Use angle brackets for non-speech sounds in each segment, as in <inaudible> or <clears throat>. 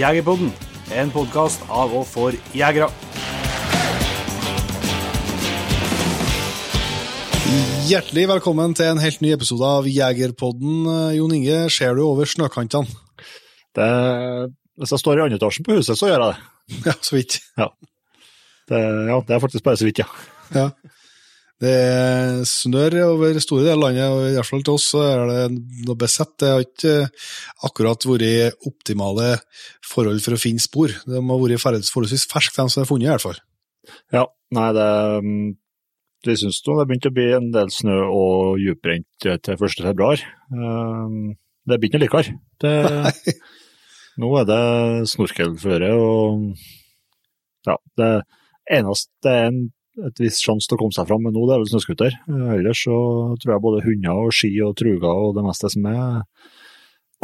Jegerpodden, en podkast av og for jegere. Hjertelig velkommen til en helt ny episode av Jegerpodden. Eh, Jon Inge, ser du over snøkantene? Det, hvis jeg står i andre etasjen på huset, så gjør jeg det. <laughs> Ja, så vidt. Ja, det. Ja, det er faktisk bare så vidt, ja. Ja. Det snør over store deler av landet, og i hvert fall til oss er det noe besett. Det har ikke akkurat vært optimale forhold for å finne spor. De har vært forholdsvis ferske, de som er funnet i hvert fall. Ja, nei, det Vi syns det begynte å bli en del snø og djuprent til 1. februar. Um, Det blir ikke likere. Det, nå er det snorkelføre og Ja, det eneste det er en, et visst sjanse til å komme seg fram med nå, det er vel snøscooter. Eh, Ellers så tror jeg både hunder og ski og truger og det meste som er,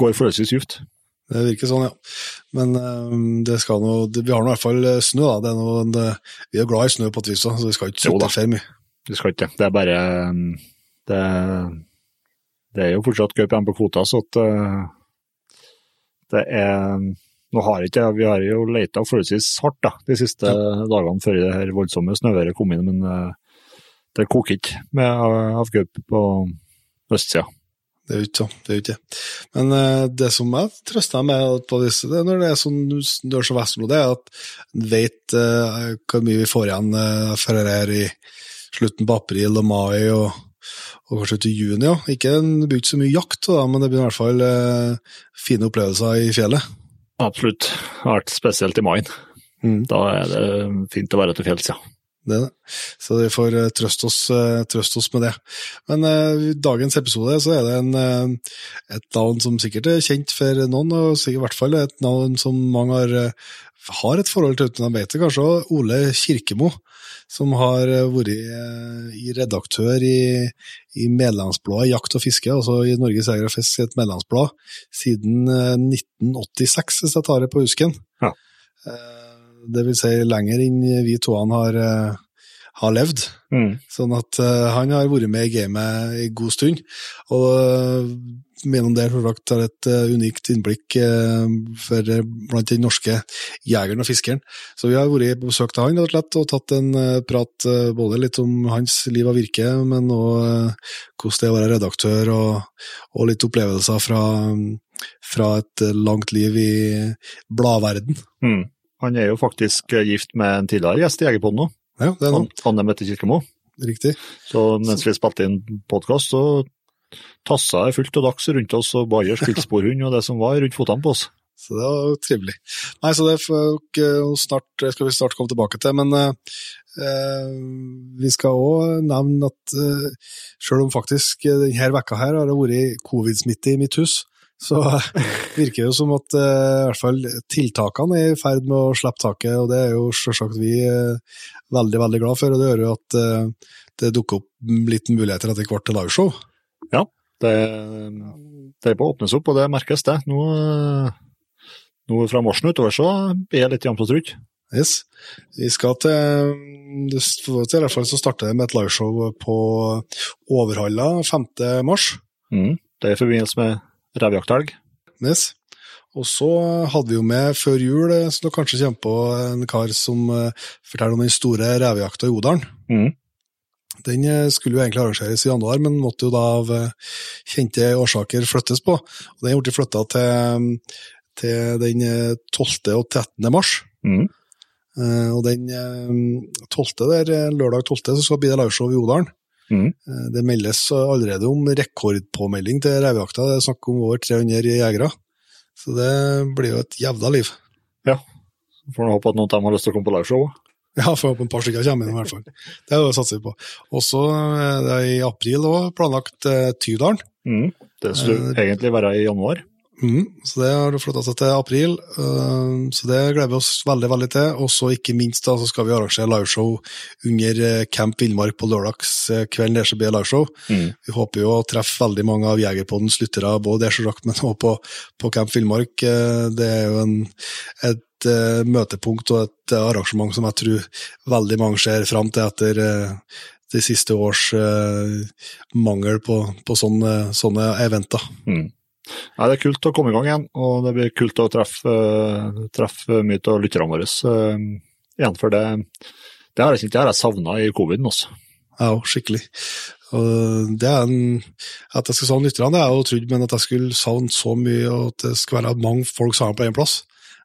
går forholdsvis djupt. Det virker sånn, ja. Men eh, det skal nå Vi har nå i hvert fall snø, da. Det er noe, det, vi er glad i snø på et vis, så vi skal ikke sutte for mye. Vi skal ikke det. Det er bare Det, det er jo fortsatt gøy på kvota, så at det er Nå har ikke Vi har jo leita forholdsvis hardt da, de siste dagene før det her voldsomme snøværet kom inn, men uh, det koker ikke med uh, på østsida. Det er jo ikke sånn, det er jo ikke det. Men eh, det som jeg trøster meg med på disse, det er når det er sånn dør som Vestlo, det er at en vet uh, hvor mye vi får igjen uh, for det her i slutten på april og mai og, og kanskje i juni. Ja. Ikke, det blir ikke så mye jakt, da, men det blir i hvert fall eh, fine opplevelser i fjellet. Absolutt. Det har vært spesielt i mai. Mm. Da er det fint å være til fjells, ja. Det det. Så vi får eh, trøste oss, trøst oss med det. Men eh, i dagens episode så er det en, eh, et navn som sikkert er kjent for noen, og sikkert i hvert fall et navn som mange har, eh, har et forhold til uten de vet det. Kanskje Ole Kirkemo, som har eh, vært eh, i redaktør i, i medlemsbladet Jakt og fiske, altså i Norges Jeger og Fisk et medlemsblad, siden eh, 1986, hvis jeg tar det på husken. Ja. Eh, Det vil si lenger enn vi to har, eh, har levd. Sånn at eh, han har vært med i gamet i god stund, og mener det selvsagt er et eh, unikt innblikk eh, for, eh, blant den norske jegeren og fiskeren. Så vi har vært på besøk til han og tatt en prat både litt om hans liv og virke, men òg hvordan det er å være redaktør, og, og litt opplevelser fra, fra et langt liv i bladverden. Mm. Han er jo faktisk gift med en tidligere gjest i Jegerpodden nå, Ja, Anne Mette Kirkemo. riktig. Så mens vi spilte inn podkast, så tassa er fullt og dags rundt oss og Bayers filtsporhund og det som var rundt fotene på oss. Så det var trivelig. Nei, så det snart, skal vi snart komme tilbake til, men eh, vi skal òg nevne at eh, selv om faktisk denne vekka her har det vært covid-smitte i mitt hus, så <laughs> virker det jo som at eh, i hvert fall tiltakene er i ferd med å slippe taket, og det er jo selvsagt vi eh, veldig, veldig glad for, og det gjør jo at eh, det dukker opp litt muligheter etter hvert til liveshow. Det, det er åpnes opp, og det merkes det. Nå, nå fra morsen utover så blir jeg litt jevnt og trutt. Yes. Vi skal til, det i hvert fall så starter det med et liveshow på Overhalla 5. mars. Mm. Det er i forbindelse med revjakthelg. Yes. Og så hadde vi jo med før jul, så du kanskje kommer på en kar som eh, forteller om den store revejakta i Odalen. Mm. Den eh, skulle jo egentlig arrangeres i januar, men måtte jo da av eh, kjente årsaker flyttes på. Og den ble flytta til, til den eh, 12. og 13. mars. Mm. Eh, Og den eh, 12. der, eh, lørdag 12. så skal det bli det liveshow i Odalen. Mm. Eh, Det meldes allerede om rekordpåmelding til revejakta. Det er snakk om over 300 jegere. Så det blir jo et jævla liv. Ja. Får nå håpe at noen av dem har lyst til å komme på liveshow. <laughs> Ja, får håpe en par stykker kommer inn i hvert fall. Det er satser vi på. Også er i april òg planlagt eh, Tydalen. Mm. Det skulle egentlig være i januar. Mm, så det har flytta seg til april, uh, så det gleder vi oss veldig veldig til. Og så ikke minst da, så skal vi arrangere liveshow under eh, Camp Villmark på lørdagskvelden. Der så blir liveshow. Mm. Vi håper jo å treffe veldig mange av Jegerpoddens lyttere, både der men også på, på Camp Villmark. Eh, Det er jo en, et eh, møtepunkt og et eh, arrangement som jeg tror veldig mange ser fram til etter eh, de siste års mangel på, på sånne, sånne eventer. Mm. Nei, det er kult å komme i gang igjen, og det blir kult å treffe, treffe mye av lytterne våre igjen. For det, det har jeg, jeg savna i coviden også. Ja, skikkelig. Og det er en, At jeg skal savne lytterne, det har jeg jo trodd, men at jeg skulle savne så mye og at det skal være mange folk sammen på én plass,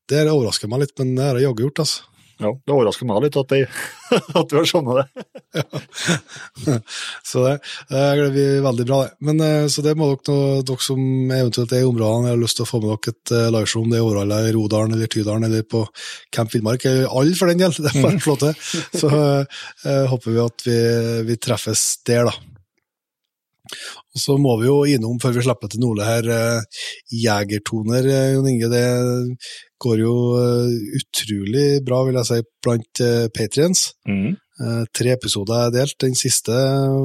det overrasker meg litt, men det har jeg jaggu gjort, altså. Ja, det overrasker meg litt at, jeg, <laughs> at du har skjønnet det. ja. <laughs> Så det, det blir veldig bra, det. Men eh, Så det må dere, dere som eventuelt er i områdene, har lyst til å få med dere et eh, liveshow, om det er Århalla, i Rodalen eller Tydalen eller på Camp Villmark, eller alle for den del, <laughs> det er bare å slå til. Så uh, håper vi at vi, vi treffes der, da. Og Så må vi jo innom, før vi slipper til Nole her, jegertoner, Jon Inge. Det går jo eh, utrolig bra, vil jeg si, blant patriens. Mm. Tre episoder er delt. Den siste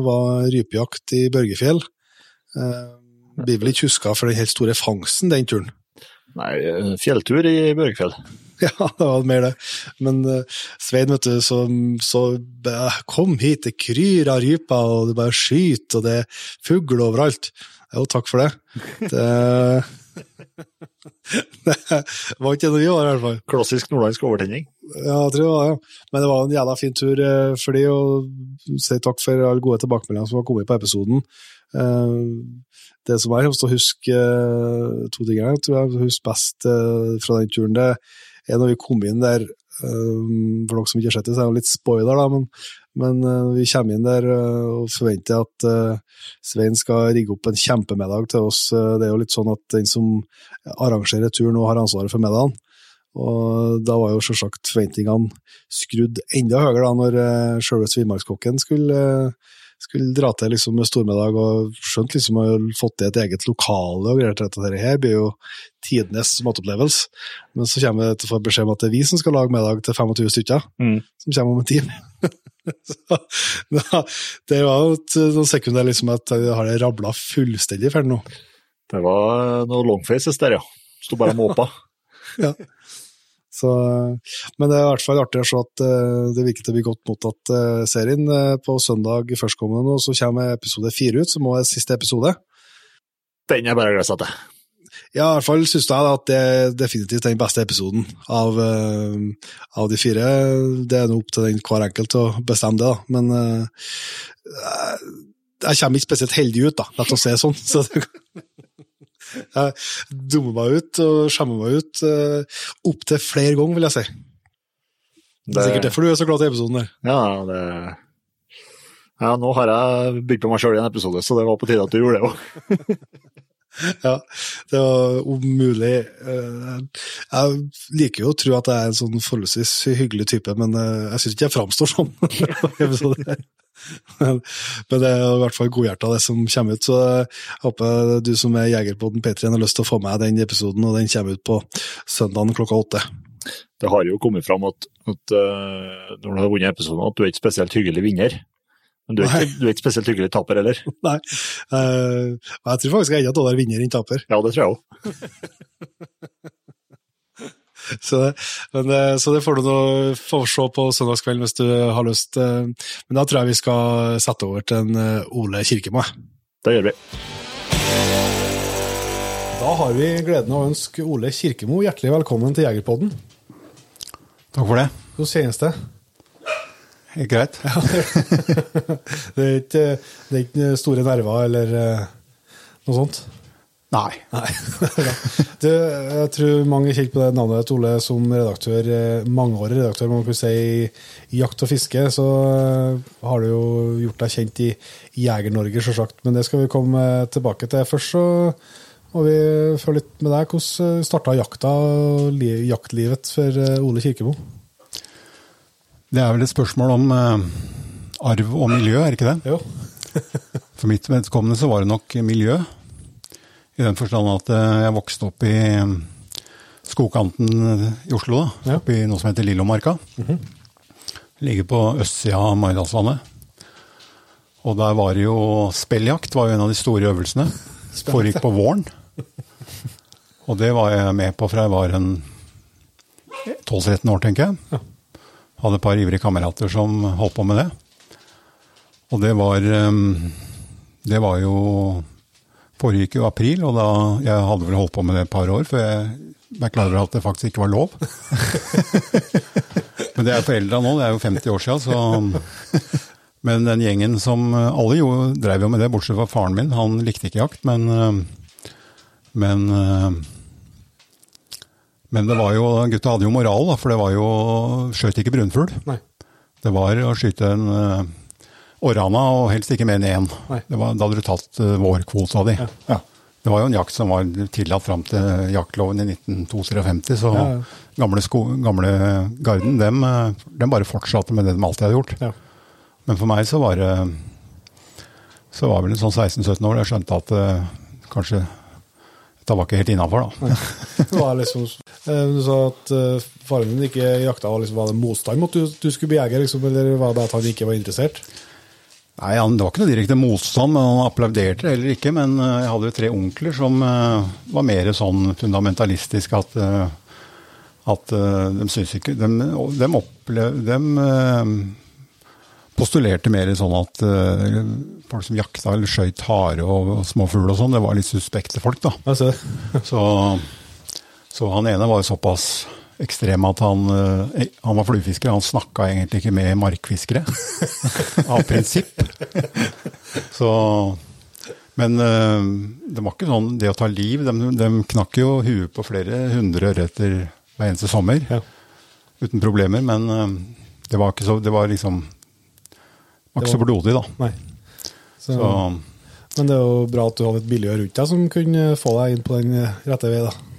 var rypejakt i Børgefjell. Blir vel ikke huska for den helt store fangsten den turen? Nei, fjelltur i Børgefjell. <laughs> Ja, det var mer det. Men uh, Svein, vet du, så, så Kom hit, det kryr av ryper, og det bare skyter, og det er fugl overalt. Jo, takk for det. <laughs> det <laughs> det var ikke det vi var, i hvert fall. Klassisk nordlandsk overtenning? Ja, jeg tror det var det. Men det var en jævla fin tur eh, for de, og si takk for alle gode tilbakemeldinger som har kommet på episoden. Eh, det som jeg kommer til å huske, eh, to ting jeg tror jeg husker best fra den turen, det er når vi kom inn der For dere som ikke har sett det, så er det litt spoiler, da, men men uh, vi kommer inn der uh, og forventer at Svein skal rigge opp en kjempemiddag til oss. det er jo litt sånn at den som arrangerer turen, nå har ansvaret for middagen. Og da var jo selvsagt forventningene skrudd enda høyere da når sjølve Villmarkskokken skulle, skulle, dra til liksom, med stormiddag, og skjønt liksom å ha fått til et eget lokale og greier til dette her blir jo tidenes matopplevelse. Men så kommer vi til å få beskjed om at det er vi som skal lage middag til 25 stykker, mm. som kommer om en time. <laughs> Så, da, det var jo noen sekunder liksom at jeg har det rabla fullstendig ferdig nå. Det var noe longfaces der, ja. Sto bare og måpa. <laughs> ja. Så, men det er i hvert fall artig å se at uh, det virker til å bli godt mottatt uh, serien. Uh, på søndag førstkommende nå så kommer episode fire ut, som også er siste episode. Den er bare å glede seg til. Ja, i hvert fall syns jeg at det er definitivt den beste episoden av, av de fire. Det er nå opp til den hver enkelt å bestemme det, da. Men jeg kommer ikke spesielt heldig ut, da, la oss si det sånn. Så jeg dummer meg ut og skjemmer meg ut uh, opptil flere ganger, vil jeg si. Det er sikkert derfor du er så glad i episoden der. Ja, det ja, nå har jeg bygd på meg sjøl i en episode, så det var på tide at du gjorde det òg. <laughs> ja, det var om mulig eh, Jeg liker jo å tro at jeg er en sånn forholdsvis hyggelig type, men eh, jeg syns ikke jeg framstår sånn. <laughs> <laughs> men, det er i hvert fall godhjerta, det som kommer ut. Så jeg håper du som er jeger på den P3 har lyst til å få med den episoden, og den kommer ut på søndagen klokka åtte. Det har jo kommet fram at, at uh, når du har vunnet episoden, at du er ikke spesielt hyggelig vinner. Men du er, ikke, du er, ikke, spesielt hyggelig taper heller? <laughs> Nei, uh, jeg tror faktisk jeg er enda dårligere vinner enn taper. Ja, det tror jeg òg. <laughs> <laughs> så, men, eh, så, det får du nå få se på søndagskvelden hvis du har lyst. Eh, men da tror jeg vi skal sette over til en Ole Kirkemo. Det gjør vi. Da har vi gleden av å ønske Ole Kirkemo hjertelig velkommen til Jegerpodden. Takk for det. Hvordan kjennes det? Helt greit. <laughs> Ja, det, er ikke, det er ikke store nerver eller eh, noe sånt? Nei. <laughs> Nei. du, jeg tror mange kjenner på det navnet Ole som redaktør, eh, mangeårig redaktør man kan si, i Jakt og fiske. Så eh, har du jo gjort deg kjent i Jeger-Norge, selvsagt. Men det skal vi komme tilbake til. Først så må vi følge litt med deg. Hvordan starta jakta og jaktlivet for Ole Kirkemo? Det er vel et spørsmål om arv og miljø, er ikke det? Jo. For mitt vedkommende så var det nok miljø. I den forstand at uh, jeg vokste opp i um, skogkanten i Oslo, da, ja. oppi noe som heter Lillomarka. Mm -hmm. Ligger på østsida av Maridalsvannet. Og der var det jo spelljakt, var jo en av de store øvelsene. <laughs> Foregikk på våren. <laughs> Og det var jeg med på fra jeg var en 12-13 år, tenker jeg. Ja. Hadde et par ivrige kamerater som holdt på med det. Og det var Det var jo foregikk jo april, og da jeg hadde vel holdt på med det et par år før jeg ble klar over at det faktisk ikke var lov. <laughs> Men det er foreldra nå, det er jo 50 år så Men den gjengen som Alle jo drev jo med det, bortsett fra faren min. Han likte ikke jakt, men Men men det var jo, gutta hadde jo moral, da, for det var jo Skjøt ikke brunfugl. Det var å skyte en uh, orrana, og helst ikke mer enn én. Da hadde du tatt uh, vårkvota di. Ja. Ja. Det var jo en jakt som var tillatt fram til jaktloven i 1952, så ja, gamle, sko, gamle, garden, dem, eh, dem, bare fortsatte med det de alltid hadde gjort. Men for meg så var det så var vel en sånn 16-17 år, jeg skjønte at uh, kanskje det var ikke helt innafor, da. det var liksom, du sa at faren din ikke jakta, liksom, var det motstand mot at du, du skulle bli jeger, liksom, eller var det at han ikke var interessert? Nei, Det var ikke noe direkte motstand, men han applauderte det heller ikke. Men eh, jeg hadde jo tre onkler som eh, var mer sånn fundamentalistiske at, eh, at de syns ikke De, de, opplev, de postulerte mer sånn at folk som jakta eller skøyt hare og småfugl og sånn, det var litt suspekte folk, da. Så, så han ene var jo såpass ekstrem at han, eh, han var fluefisker. Han snakka egentlig ikke med markfiskere, <laughs> av prinsipp. Så, men eh, det var ikke sånn det å ta liv. De, de knakk jo huet på flere hundre ørreter hver eneste sommer. Ja. Uten problemer. Men eh, det var ikke så Det var liksom det var ikke så blodig, da. Så, så, men det er jo bra at du hadde et miljø rundt deg som kunne få deg inn på den rette vei, da.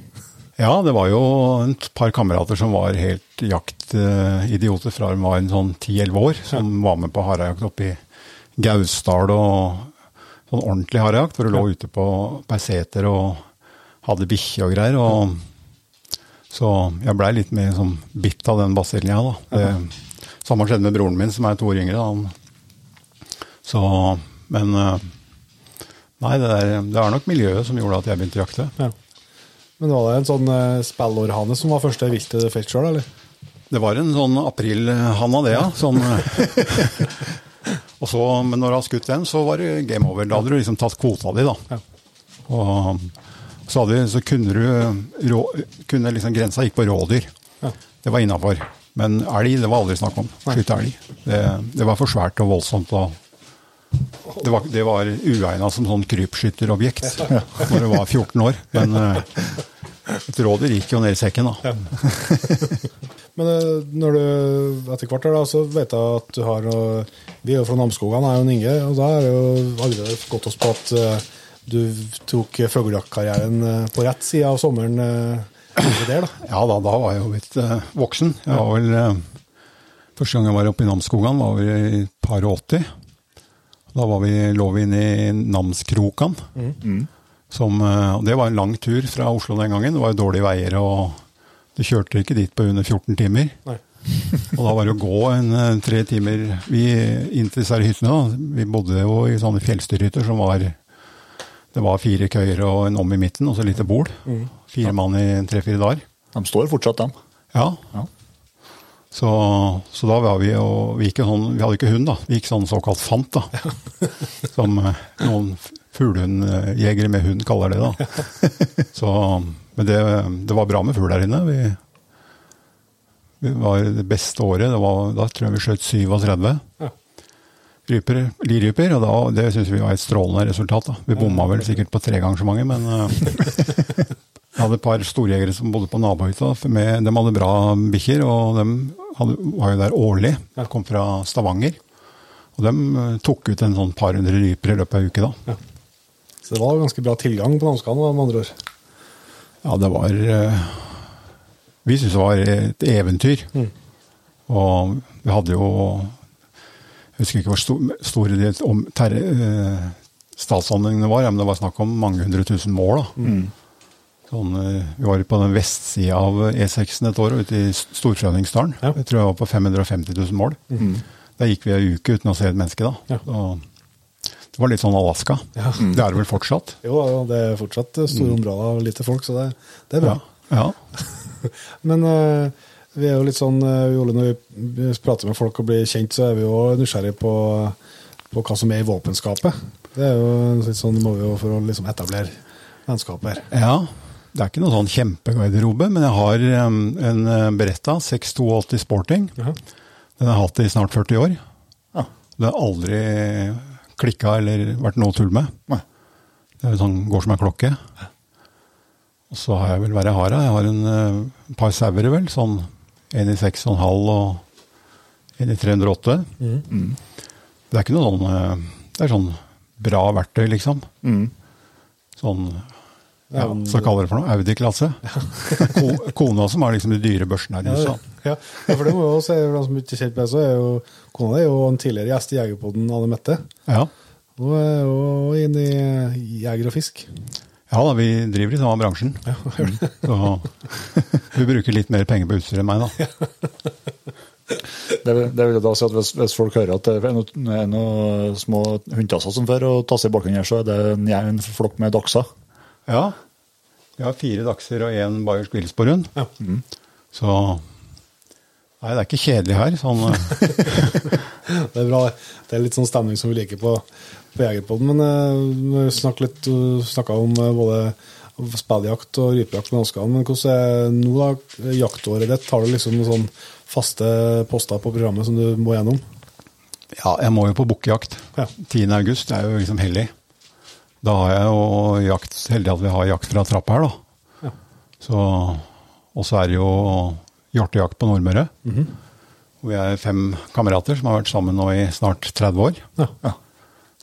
Ja, det var jo et par kamerater som var helt jaktidioter fra de var en sånn 10-11 år, som ja. var med på harejakt oppe i Gausdal og sånn ordentlig harejakt, hvor du ja. lå ute på Beiseter og hadde bikkje og greier. og Så jeg blei litt mer sånn bitt av den basillen, jeg, da. Det, samme skjedde med broren min, som er to år yngre. Da. Så, men eh, Nei, det der, det er nok miljøet som gjorde at jeg begynte å jakte. Ja. Men var det en sånn uh, spellårhane som var første viltet du fikk sjøl, eller? Det var en sånn aprilhanna, det, ja. Sånn, eh, <laughs> og så, men når du har skutt den, så var det game over. Da hadde du liksom tatt kvota di, da. Ja. Og så, hadde, så kunne du rå, kunne liksom Grensa gikk på rådyr. Ja. Det var innafor. Men elg, det var aldri snakk om. Skyte elg. Det, det, var for svært og voldsomt. og det var, det var uegna som sånn krypskytterobjekt ja. <laughs> når du var 14 år. Men uh, et rådyr gikk jo ned i sekken, da. Ja. Men uh, når du etter hvert da, så vet jeg at du har Vi er jo fra Namsskogan, jeg og Inge, og da har jo allerede gått oss på at du tok fuglejaktkarrieren på rett side av sommeren. Der, da. Ja da, da var jeg jo blitt voksen. Jeg var vel Første gang jeg var oppe i Namsskogan, var vel i par og åtti. Da var vi, lå vi inne i Namskrokan. Mm. mm. Som, eh, det var en lang tur fra Oslo den gangen. Det var jo dårlige veier, og du kjørte ikke dit på under 14 timer. Nei. og da var det å gå en en tre timer vi, inn til disse hyttene. Da. Vi bodde jo i sånne fjellstyrhytter som var Det var fire køyer og en om i midten, og så lite bol. Mm. Fire mann i tre-fire dager. De står fortsatt, de. Ja. ja. Så, så, da var vi jo vi, sånn, vi hadde ikke hund, da. Vi gikk sånn såkalt fant, da. <laughs> Som eh, noen fuglehundjegere med hund kaller det, da. <laughs> Så, men det, det var bra med fugl der inne. Vi, vi, var det beste året. Det var, da tror jeg vi skjøt 37 ja. ryper, liryper. Og da, det syns vi var et strålende resultat. da. Vi bomma vel sikkert på tre ganger så mange, men eh, <laughs> Jeg hadde et par storjegere som bodde på nabohytta. De hadde bra bikkjer, og de hadde, var jo der årlig. De kom fra Stavanger. Og de eh, tok ut en sånn par hundre ryper i løpet av ei uke da. Ja. Så det var ganske bra tilgang på Namskan, med andre ord? Ja, det var eh, Vi syntes det var et eventyr. Mm. Og vi hadde jo Jeg husker ikke hvor store stor om, ter, eh, statsanleggene var, men det var snakk om mange hundre tusen mål. da. Mm. Sånn, eh, vi var på den vestsida av E6-en et år, ute i Storfrøningsdalen. Ja. Jeg tror jeg var på 550 000 mål. Mm. Da gikk vi ei uke uten å se et menneske. da. Ja. det var litt sånn Alaska. Ja. Mm. Det er det vel fortsatt? Jo, det er fortsatt store mm. områder og lite folk, så det, det er bra. Ja. <laughs> Men uh, vi er jo litt sånn, uh, når vi prater med folk og blir kjent, så er vi jo nysgjerrige på, på hva som er i våpenskapet. Det er jo litt sånn må vi jo for å liksom etablere vennskap her. Ja. Det er ikke noen sånn kjempegarderobe, men jeg har um, en uh, Beretta 682 Sporting. Uh -huh. Den har jeg hatt i snart 40 år. Ja. Det har aldri klikka eller vært noe tull med. Nei. Det er sånn, går som en klokke. Og så har jeg vel hva jeg har. Jeg har en uh, par sauer, vel. Sånn en i 6,5 og en i 308. Mm. Mm. Det er ikke noe sånn uh, Det er sånn bra verktøy, liksom. Mm. Sånn ja, så kaller det for noe Audi-klasse. kona som har liksom de dyre børsene her i USA. Ja, ja, for det må jo også, for de som ikke kjent med så er jo kona er jo en tidligere gjest i Jegerpodden, Anne Mette. Ja. Hun er jo inne i jeger og fisk. Ja da, vi driver i samme bransjen. Ja, så hun bruker litt mer penger på utstyr enn meg, da. Det, det vil da si at hvis, hvis, folk hører at det er noen, noen små hundtasser som før og tasser i bakgrunnen her, så er det en, en flokk med dachser? Ja. Vi har fire dachser og én bayersk villsporhund. Ja. Mm. Så Nei, det er ikke kjedelig her. Sånn, <laughs> det er bra. Det er litt sånn stemning som vi liker på, på Jegerpodden. Men uh, vi snakka litt snakka om uh, både spilljakt og rypejakt med Oskar. Men hvordan er nå da, jaktåret ditt? Har du liksom noen sånn faste poster på programmet som du må gjennom? Ja, jeg må jo på bukkejakt. Ja. 10. august er jo liksom hellig. Da har jeg jo jakt, heldig at vi har jakt fra trappa her, da. Ja. Så, og så er det jo hjortejakt på Nordmøre. Mm -hmm. Vi er fem kamerater som har vært sammen nå i snart 30 år. Ja. Ja.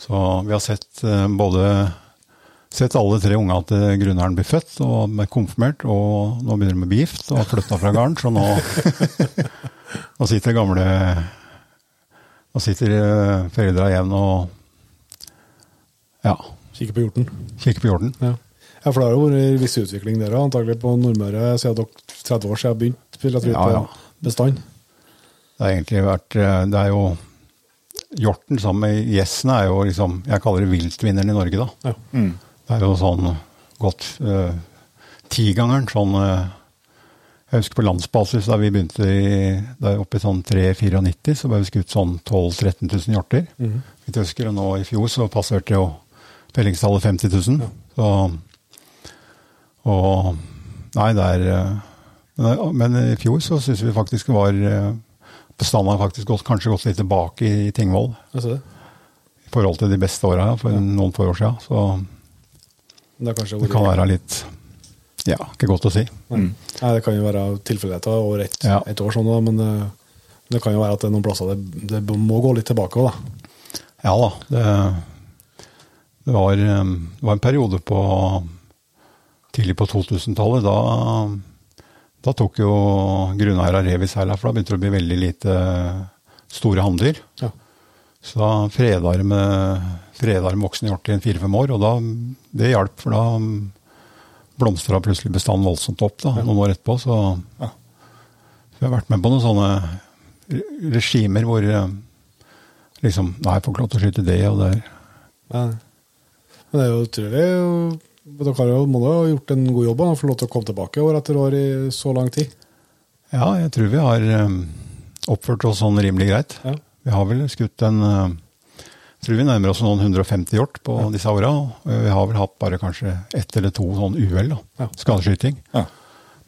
Så vi har sett uh, både sett alle tre unga til Grunneren blir født og er konfirmert, og nå begynner de med begift og har flytta fra gården, så nå, <laughs> nå sitter gamle Nå sitter uh, foreldra igjen og ja, Kikke på hjorten. Kikke på hjorten. Ja. ja, for det har jo vært en viss utvikling der antagelig på Nordmøre siden dere 30 år siden begynte tro, ja, ja. på bestand. Det har egentlig vært eh, Det er jo Hjorten sammen med gjessene er jo liksom Jeg kaller det viltvinneren i Norge, da. Ja. Mm. Det er jo sånn godt uh, tigangeren. Sånn uh, Jeg husker på landsbasis da vi begynte i, da oppe i sånn 3-94, så ble vi skutt sånn 12 000-13 000 hjorter. Mm. Jeg husker, og nå i fjor så passerte jo Fellingstallet 50 000. Ja. Så, og Nei, det er men, men i fjor så syns vi faktisk det var Bestanden har faktisk gått, kanskje gått litt tilbake i Tingvoll. I forhold til de beste åra for ja. noen få år siden. Så det, det, kan være litt Ja, ikke godt å si. Mm. Nei, det kan jo være tilfeldigheter over ett ja. et år, sånn, da, men det, det, kan jo være at det er noen plasser det, det må gå litt tilbake òg, da. Ja da. Det, det var, det var en periode på tidlig på 2000-tallet. Da, da, tok jo grunneiere rev i seila, for da begynte det å bli veldig lite store hanner. Ja. Så da freda de med, voksen hjort i en fire-fem år, og da, det hjalp. For da blomstra plutselig bestanden voldsomt opp da, ja. noen år etterpå. Så, ja. så jeg har vært med på noen sånne regimer hvor liksom Nei, jeg får ikke lov til å skyte det og det. Ja. Men det er jo utrolig Dere har jo, må ha gjort en god jobb og få lov til å komme tilbake år etter år i så lang tid? Ja, jeg tror vi har um, oppført oss sånn rimelig greit. Ja. Vi har vel skutt en uh, Jeg tror vi nærmer oss noen 150 hjort på ja. disse åra. Vi har vel hatt bare kanskje ett eller to sånn uhell, ja. skadeskyting. Ja.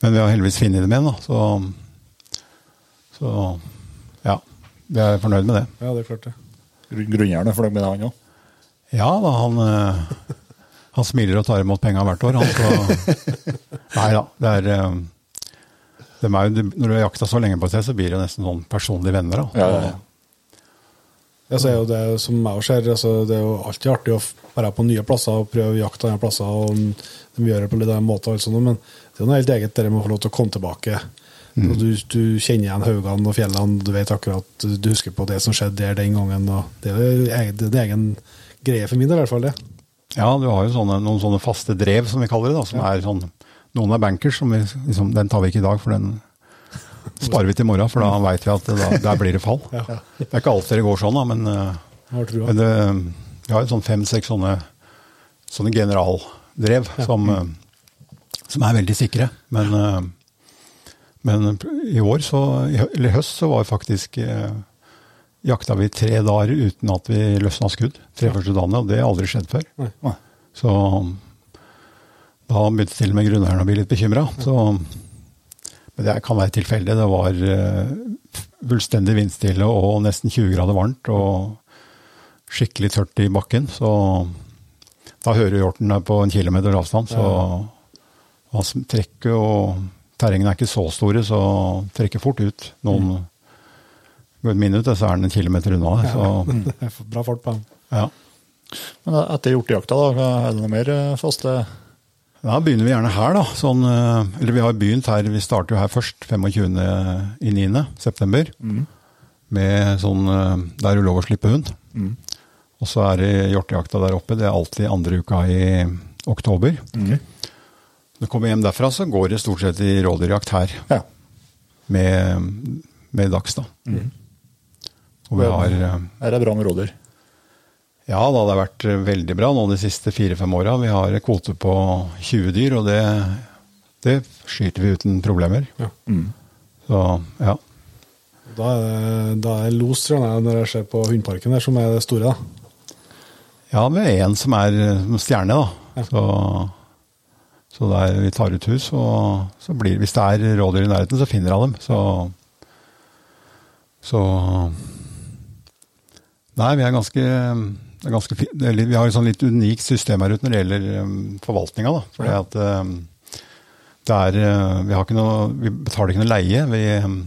Men vi har heldigvis funnet dem igjen, da. Så, så ja. Vi er fornøyd med det. Ja, det er klart det. Grunnhjerne fornøyd med det, han òg? Ja da, han, eh, han smiler og tar imot penga hvert år. Han, så, <laughs> nei da, det er, eh, det er Når du har jakta så lenge på et sted, så blir det nesten sånn personlige venner. Da. Ja, ja, ja. Så er jo det som jeg ser, altså, det er jo alltid artig å være på nye plasser og prøve å jakte andre plasser. og De gjør det på litt annen måte, altså, men det er jo noe helt eget det med å få lov til å komme tilbake. Mm. Du, du, kjenner igjen haugene og fjellene, du vet akkurat, du husker på det som skjedde der den gangen. og Det er en egen greie for min del, i hvert fall. det. Ja, du har jo sånne, noen sånne faste drev, som vi kaller det. da, som ja. er sånn, Noen er bankers, som vi, liksom, den tar vi ikke i dag, for den sparer vi til i morgen. For da veit vi at da, der blir det fall. Ja. Det er ikke alltid det går sånn, da, men, men det, vi har jo sånn fem-seks sånne, sånne generaldrev ja. som, som, er veldig sikre. Men, men i år, så, eller i høst, så var faktisk jakta vi tre dager uten at vi løsna skudd. Tre første dagene, og det har aldri skjedd før. Nei. Så da begynte til og med grunneieren å bli litt bekymra. Men det kan være tilfeldig. Det var uh, fullstendig vindstille og nesten 20 grader varmt og skikkelig tørt i bakken. Så da hører hjorten på en kilometer avstand. Så ja. trekket og Terrengene er ikke så store, så trekker fort ut. Noen mm. Går et minutt, så er den en kilometer unna. Så. <laughs> Ja, bra fart på den. Ja. Men etter hjortejakta, da, er det noe mer eh, faste Da begynner vi gjerne her, da. Sånn, eh, eller vi har begynt her, vi starter jo her først 25. i 9. september. Mm. Med sånn Det er jo lov å slippe hund. Mm. Og så er det hjortejakta der oppe. Det er alltid andre uka i oktober. Okay. Når du kommer hjem derfra, så går det stort sett i rådyrjakt her. Ja. Med, med dags, da. Mm. Og vi har Er det bra med rådyr? Ja, da hadde har vært veldig bra nå de siste fire-fem åra. Vi har kvote på 20 dyr, og det, det skyter vi uten problemer. Ja. Mm. Så, ja. Da er det, da er los, tror jeg, når jeg ser på hundparken der, som er det store, da. Ja, det er én som er stjerne, da. Ja. Så så der vi tar ut hus, og så blir Hvis det er rådyr i nærheten, så finner jeg dem. Så, så Nei, vi er ganske, er ganske Vi har et sånn litt unikt system her ute når det gjelder um, forvaltninga. Fordi at um, det er uh, Vi noe Vi betaler ikke noe leie. Vi, um,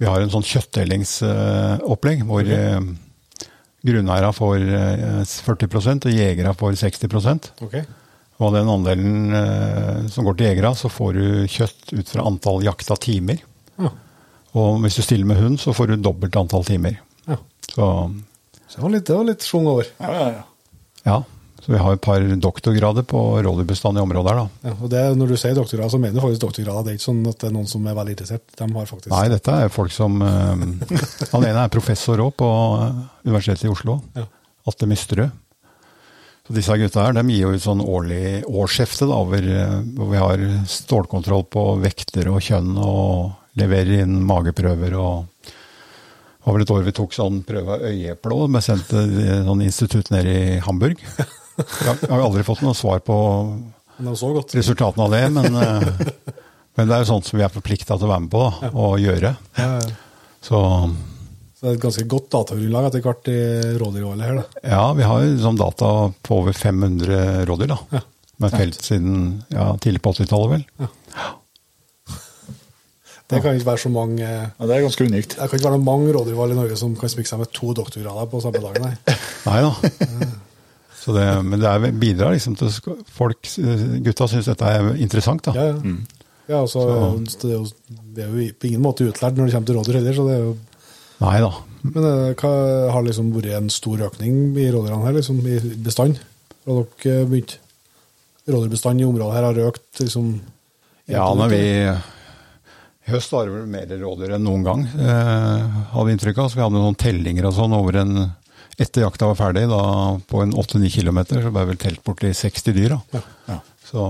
vi har en sånn kjøttdelingsopplegg hvor okay. grunneiere får 40 uh, og jegere får 60% okay. Og av den andelen som går til jegere, så får du kjøtt ut fra antall jakta timer. Ja. Og hvis du stiller med hund, så får du dobbelt antall timer. Så, så det var litt, det var litt schwung over. Ja, ja, ja. ja, så vi har et par doktorgrader på rådyrbestand i området her, da. Ja, og det, Når du sier doktorgrad, så mener du faktisk doktorgrader. Det er ikke sånn at det er noen som er veldig interessert. De har faktisk... Nei, dette er folk som uh, Han ene er professor òg på Universitetet i Oslo. Ja. Atle Mysterød. Så disse gutta her, de gir jo ut sånn årlig årsskifte da, hvor, hvor, vi har stålkontroll på vekter og kjønn og leverer inn mageprøver. og det var vel et år vi tok sånn prøve av øyeeple òg, men sendte til sånn institutt ned i Hamburg. <laughs> Jeg har aldri fått noe svar på resultatene av det, men, eh, <laughs> men, det er jo sånt som vi er forplikta til å være med på da, og gjøre. Så så det er et ganske godt datagrunnlag etter hvert i rådyrvalget her. da. Ja, vi har sånn data på over 500 rådyr, da. Ja. Med felt siden ja, tidlig på 80-tallet, vel. Ja. Det kan ikke være så mange ja, Det er ganske unikt. Det kan ikke være mange rådyrvalg i Norge som kan smykke seg med to doktorgrader på samme dag, nei. <laughs> nei da. Så det, men det er, bidrar liksom til folk Gutta syns dette er interessant, da. Ja, ja. Mm. ja altså, det er jo, det er jo på ingen måte utlært når det kommer til rådyr heller, så det er jo Nei da. Men det hva, har liksom vært en stor økning i rådyrene her, liksom, i bestand? Fra dere begynte? Rådyrbestanden i området her har økt liksom Ja, når vi høst var det vel mer rådyr enn noen gang, eh, hadde vi inntrykk av. Så vi hadde noen tellinger og sånn over en Etter jakta var ferdig, da på en 8-9 km, så ble vel telt borti 60 dyr. da. Ja. Ja. Så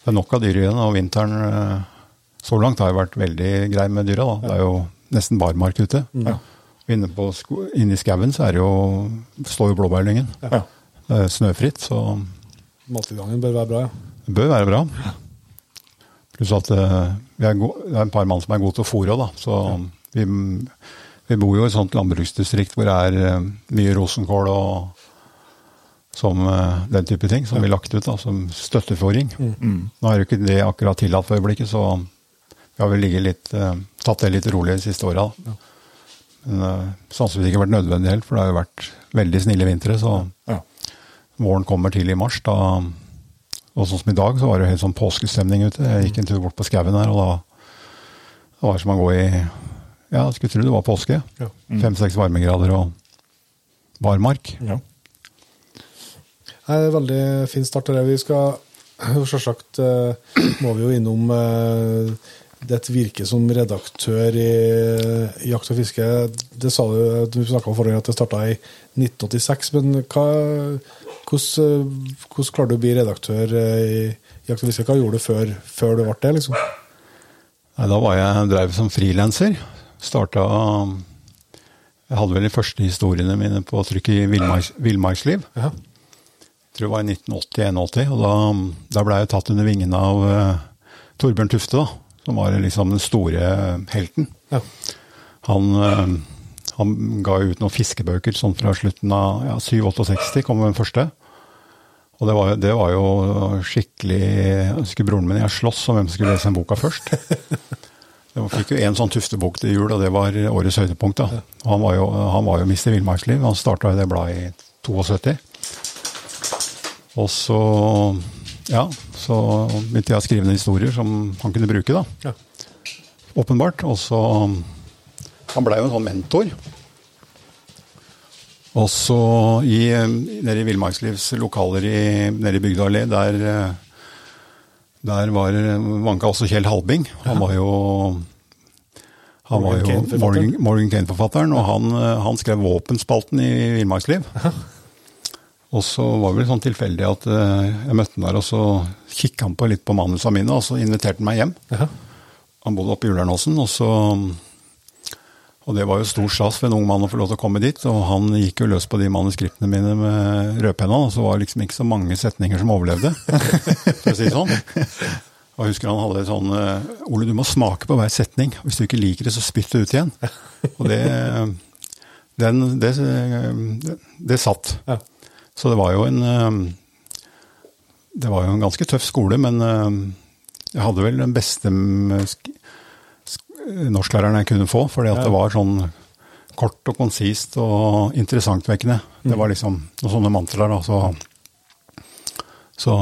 det er nok av dyr igjen. Og vinteren eh, så langt har jo vært veldig grei med dyra. da. Det er jo nesten barmark ute. Ja. Inne, på, inne, i skauen så er det jo, står jo blåbærlyngen. Ja. Det er snøfritt, så Mattilgangen bør være bra, ja. Det bør være bra. Pluss at uh, er gode, det er en par mann som er gode til å fôre òg, da. Så ja. vi, vi, bor jo i et sånt landbruksdistrikt hvor det er uh, mye rosenkål og som uh, den type ting som ja. blir lagt ut da, som støttefòring. Mm. Mm. Nå er jo ikke det akkurat tillatt for øyeblikket, så vi har vel litt, uh, tatt det litt rolig de siste åra. Ja. Men uh, sannsynligvis ikke vært nødvendig helt, for det har jo vært veldig snille vintre. Så ja. våren kommer til i mars. Da, og sånn som i dag, så var det jo helt sånn påskestemning ute. Jeg gikk en tur bort på skauen her, og da det var det som å gå i Ja, jeg skulle tro det var påske. Ja. Mm. Fem-seks varmegrader og barmark. Ja. Det er en veldig fin start. Vi skal Selvsagt uh, må vi jo innom uh, ditt virke som redaktør i Jakt og fiske. Det sa du, du snakka om forrige at det starta i 1986. Men hva, hvordan, hvordan klarte du å bli redaktør i Jakt og fiske? Hva gjorde du før, før du ble det? liksom? Nei, da var jeg drev som frilanser. Starta Jeg hadde vel de første historiene mine på trykk i Villmarks, Villmarksliv. Ja. Jeg tror det var i 1980-1981, og da, da ble jeg tatt under vingene av uh, Torbjørn Tufte, da, som var liksom den store helten. Ja. Han, uh, han, ga ut noen fiskebøker sånn fra slutten av ja, 67 kom den første. Og det var, det var, jo skikkelig Jeg husker broren min jeg sloss om hvem som skulle lese den boka først. <laughs> Jeg fikk jo én sånn tuftebok til jul, og det var årets høydepunkt. da. Han var jo, han var jo Mr. Villmarksliv. Han starta det bladet i 72. Og så ja, så begynte jeg å skrive ned historier som han kunne bruke, da. Ja. Åpenbart. Og så Han blei jo en sånn mentor. Og så i, nede i Villmarkslivs lokaler i, nede i Bygdøy allé, der der var vanka også Kjell Halbing. Han var jo han var jo Morgan, Kane-forfatteren, og han, han, skrev våpenspalten i Villmarksliv. Og så var det vel sånn tilfeldig at eh, jeg møtte han der, og så kikka han på litt på manusene mine, og så inviterte han meg hjem. Han bodde oppe i Ulernåsen, og så og det var jo stor stas for en ung mann å få lov til å komme dit. Og han gikk jo løs på de manuskriptene mine med rødpenna, og så var det liksom ikke så mange setninger som overlevde, <laughs> for å si det sånn. Og jeg husker han hadde sånn eh, Ole, du må smake på hver setning. Hvis du ikke liker det, så spytt det ut igjen. Og det, den, det, det, det satt. Så det var jo en eh, Det var jo en ganske tøff skole, men eh, jeg hadde vel den beste norsklæreren jeg kunne få. Fordi at det var sånn kort og konsist og interessantvekkende. Det var liksom noen sånne mantraer. da, så, så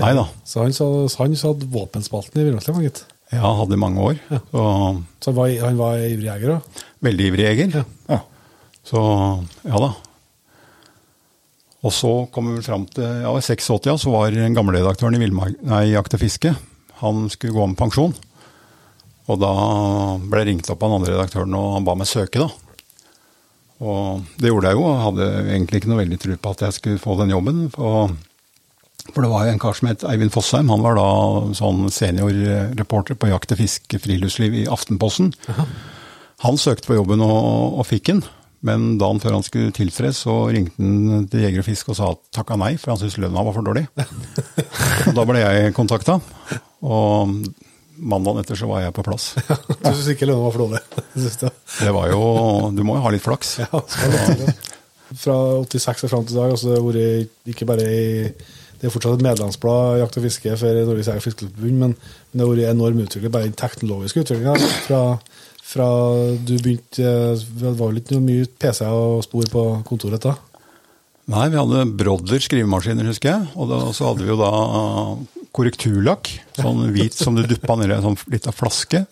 Nei da. Så han, så, han satt våpenspalten i Villmarksliv, gitt? Ja, hadde i mange år. Ja. Så, så han, var, han var ivrig jeger? Veldig ivrig jeger. Ja. ja. Så ja da. Og så kom vi fram til ja, i 86 ja, så var gamleredaktøren i Jakt og fiske Han skulle gå med pensjon. Og da ble jeg ringt opp av den andre redaktøren, og han ba meg søke, da. Og det gjorde jeg jo, og hadde egentlig ikke noe veldig tro på at jeg skulle få den jobben. For, for det var jo en kar som het Eivind Fossheim, han var da sånn seniorreporter på jakt og fiske friluftsliv i Aftenposten. Aha. Han søkte på jobben og, og fikk den. Men dagen før han skulle tiltre, så ringte han til Jeger og Fisk og sa takka nei, for han syntes lønna var for dårlig. <laughs> og da ble jeg kontakta. Og mandagen etter så var jeg på plass. Ja, du syns ikke lønna var for dårlig? <laughs> det var jo Du må jo ha litt flaks. Ja, Fra 86 og fram til i dag, altså det har vært ikke bare i det er fortsatt et medlemsblad, Jakt og fiske, for Norges Jeger- og Fiskerforbund, men, men det har vært enorm utvikling, bare den teknologiske utviklinga. Fra, du begynte Det var vel ikke mye PC og spor på kontoret da? Nei, vi hadde Brodder skrivemaskiner, husker jeg. Og da, så hadde vi jo da korrekturlakk, sånn hvit som du duppa ned i en sånn lita flaske.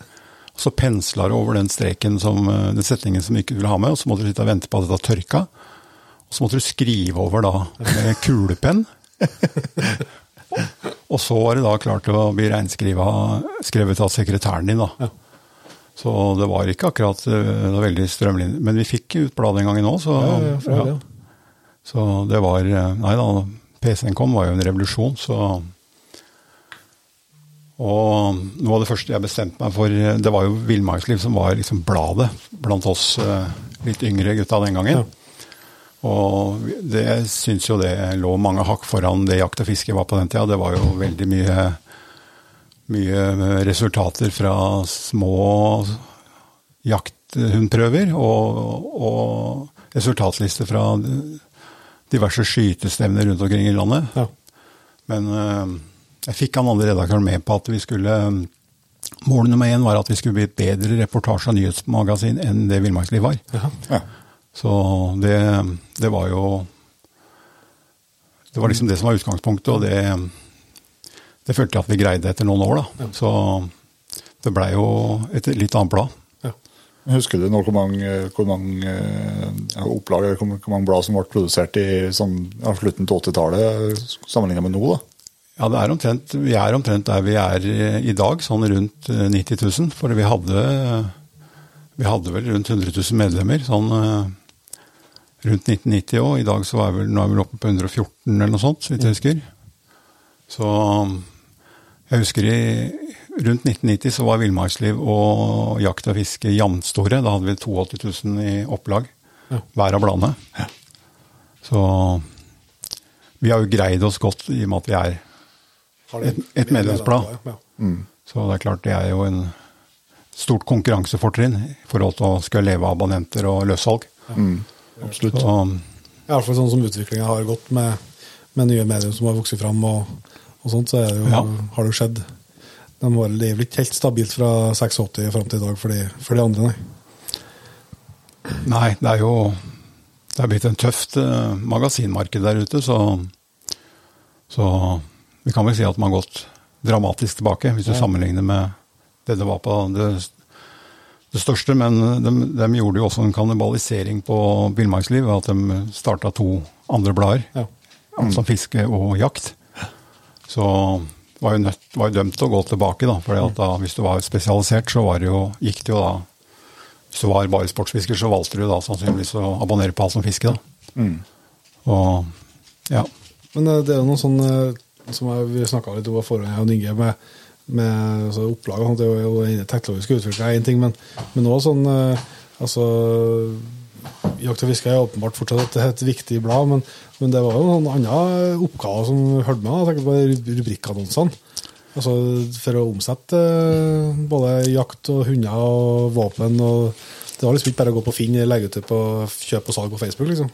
Og så pensla du over den streken som, eh, den setningen som du ikke ville ha med, og så måtte du sitte og vente på at dette tørka. Og så måtte du skrive over da med kulepenn. og så var det da klart å bli reinskrevet av sekretæren din, da. Så det var ikke akkurat eh, var veldig strømlinje. Men vi fikk ut bladet en gang nå, så ja, ja, ja, Så det var eh, Nei da, PC-en kom, var jo en revolusjon, så og noe av det første jeg bestemte meg for, det var jo Villmarksliv som var liksom bladet blant oss eh, litt yngre gutta den gangen. Og det syns jo det lå mange hakk foran det jakt og fiske var på den tida. Det var jo veldig mye, mye resultater fra små jakthundprøver og, og resultatlister fra diverse skytestevner rundt omkring i landet. Ja. Men eh, jeg fikk han andre redaktøren med på at vi skulle Mål nummer én var at vi skulle bli et bedre reportasje- og nyhetsmagasin enn det Villmarksliv var. Ja. Så det, det, var jo Det var liksom det som var utgangspunktet, og det, det følte jeg at vi greide etter noen år. da. Ja. Så det blei jo et litt annet blad. Ja. Husker du nå hvor mange, hvor mange ja, opplag, hvor mange blad som ble produsert i sånn, slutten av 80-tallet, sammenlignet med nå? da? Ja, er omtrent, vi er omtrent der vi er i dag, sånn rundt 90 eh, 000. For vi hadde, vi hadde vel rundt 100 000 medlemmer sånn eh, rundt 1990 òg. I dag så er vi, nå er vi oppe på 114 eller noe sånt, så vidt jeg husker. Så jeg husker i rundt 1990 så var villmarksliv og jakt og fiske jamstore. Da hadde vi 82 000 i opplag, ja. hver av bladene. Ja. Så vi har jo greid oss godt i og med at vi er et, et medlemsblad. Ja. Mm. Så det er klart det er jo en stort konkurransefortrinn i forhold til å skulle leve av abonnenter og løssalg. Mm. Absolutt. Så, I hvert fall sånn som utviklinga har gått med, med, nye medier som har vokst fram, og, og sånt, så jo, ja. har det jo skjedd. De var, vel ikke helt stabilt fra 86 fram til i dag for de, for de andre, nei. Nei, det er jo det er blitt en tøft uh, magasinmarked der ute, så, så vi kan vel si at man har gått dramatisk tilbake, hvis du ja. sammenligner med det det var på det, det største. Men de, de, gjorde jo også en kannibalisering på villmarksliv at de starta to andre blader, ja. mm. som fiske og jakt. Så var jo, nødt, var jo dømt til å gå tilbake, da. For hvis du var spesialisert, så var det jo, gikk det jo da Hvis du var bare sportsfisker, så valgte du da sannsynligvis å abonnere på alt som fiske, da. Mm. Og ja. Men eh, det er jo noe sånn eh, som vi snakka litt om forhånd, jeg og Inge, med, med altså, opplag. Det er jo den teknologiske er én ting, men, men også sånn eh, altså, Jakt og fiske er åpenbart fortsatt et, et viktig blad, men, men, det var jo noen andre oppgaver som hørte med. Jeg tenker på rubrikkannonsene. Altså for å omsette eh, både jakt og hunder og våpen. og Det var liksom ikke bare å gå på Finn legge ut det på kjøp og salg på Facebook, liksom.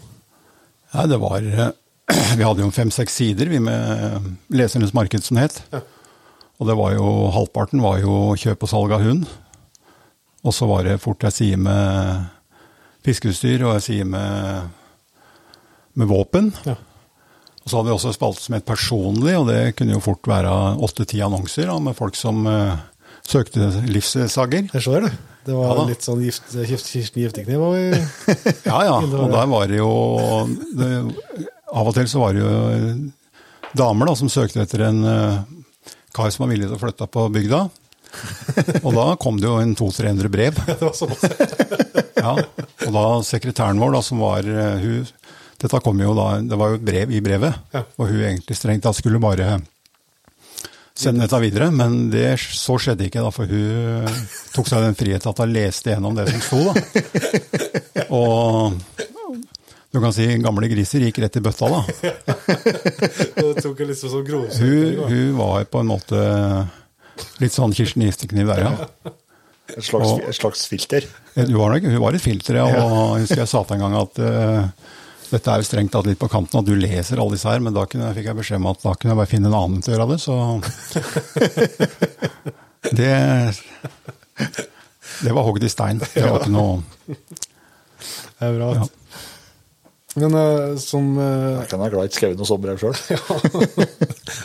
Ja, det var eh, <clears throat> Vi hadde jo fem-seks sider vi med Lesernes marked, som det het. Ja. Og det var jo, halvparten var jo kjøp og salg av hund. Og så var det fort ei side med fiskeutstyr og jeg sier med, med, våpen. Ja. Og så hadde vi også en spalte som het Personlig, og det kunne jo fort være åtte-ti annonser da, med folk som uh, søkte livssager. Jeg ser det. Det var ja, litt sånn gift, Kirsten Giftekniv <laughs> Ja ja, <laughs> og der var det jo det, av og til så var det jo eh, damer da, som søkte etter en uh, kar som var villig til å flytte på bygda. <laughs> Og da kom det jo en 200-300 brev. det var sånn. Ja, og da sekretæren vår, da, som var uh, hun Dette kom jo da, det var jo brev i brevet, ja. og hun egentlig strengt tatt skulle bare sende dette videre, men det, så skjedde ikke, da, for hun tok seg den frihet at hun leste gjennom det som sto. da. Og du kan si gamle griser gikk rett i bøtta, da. <laughs> det tok liksom sånn hun, hun var på en måte litt sånn Kirsten Gistekniv der, ja. Et slags, og, et slags filter? Hun var, nok, hun var et filter, ja. Og jeg husker jeg sa til en gang at uh, dette er jo strengt tatt litt på kanten, at du leser alle disse her, men da kunne, fikk jeg beskjed om at da kunne jeg bare finne en annen til å gjøre det, så <laughs> Det Det var hogd i stein. Det var ikke noe Det er bra. Ja. Men uh, som uh, Jeg kan være glad jeg ikke skrev noe sånt brev sjøl.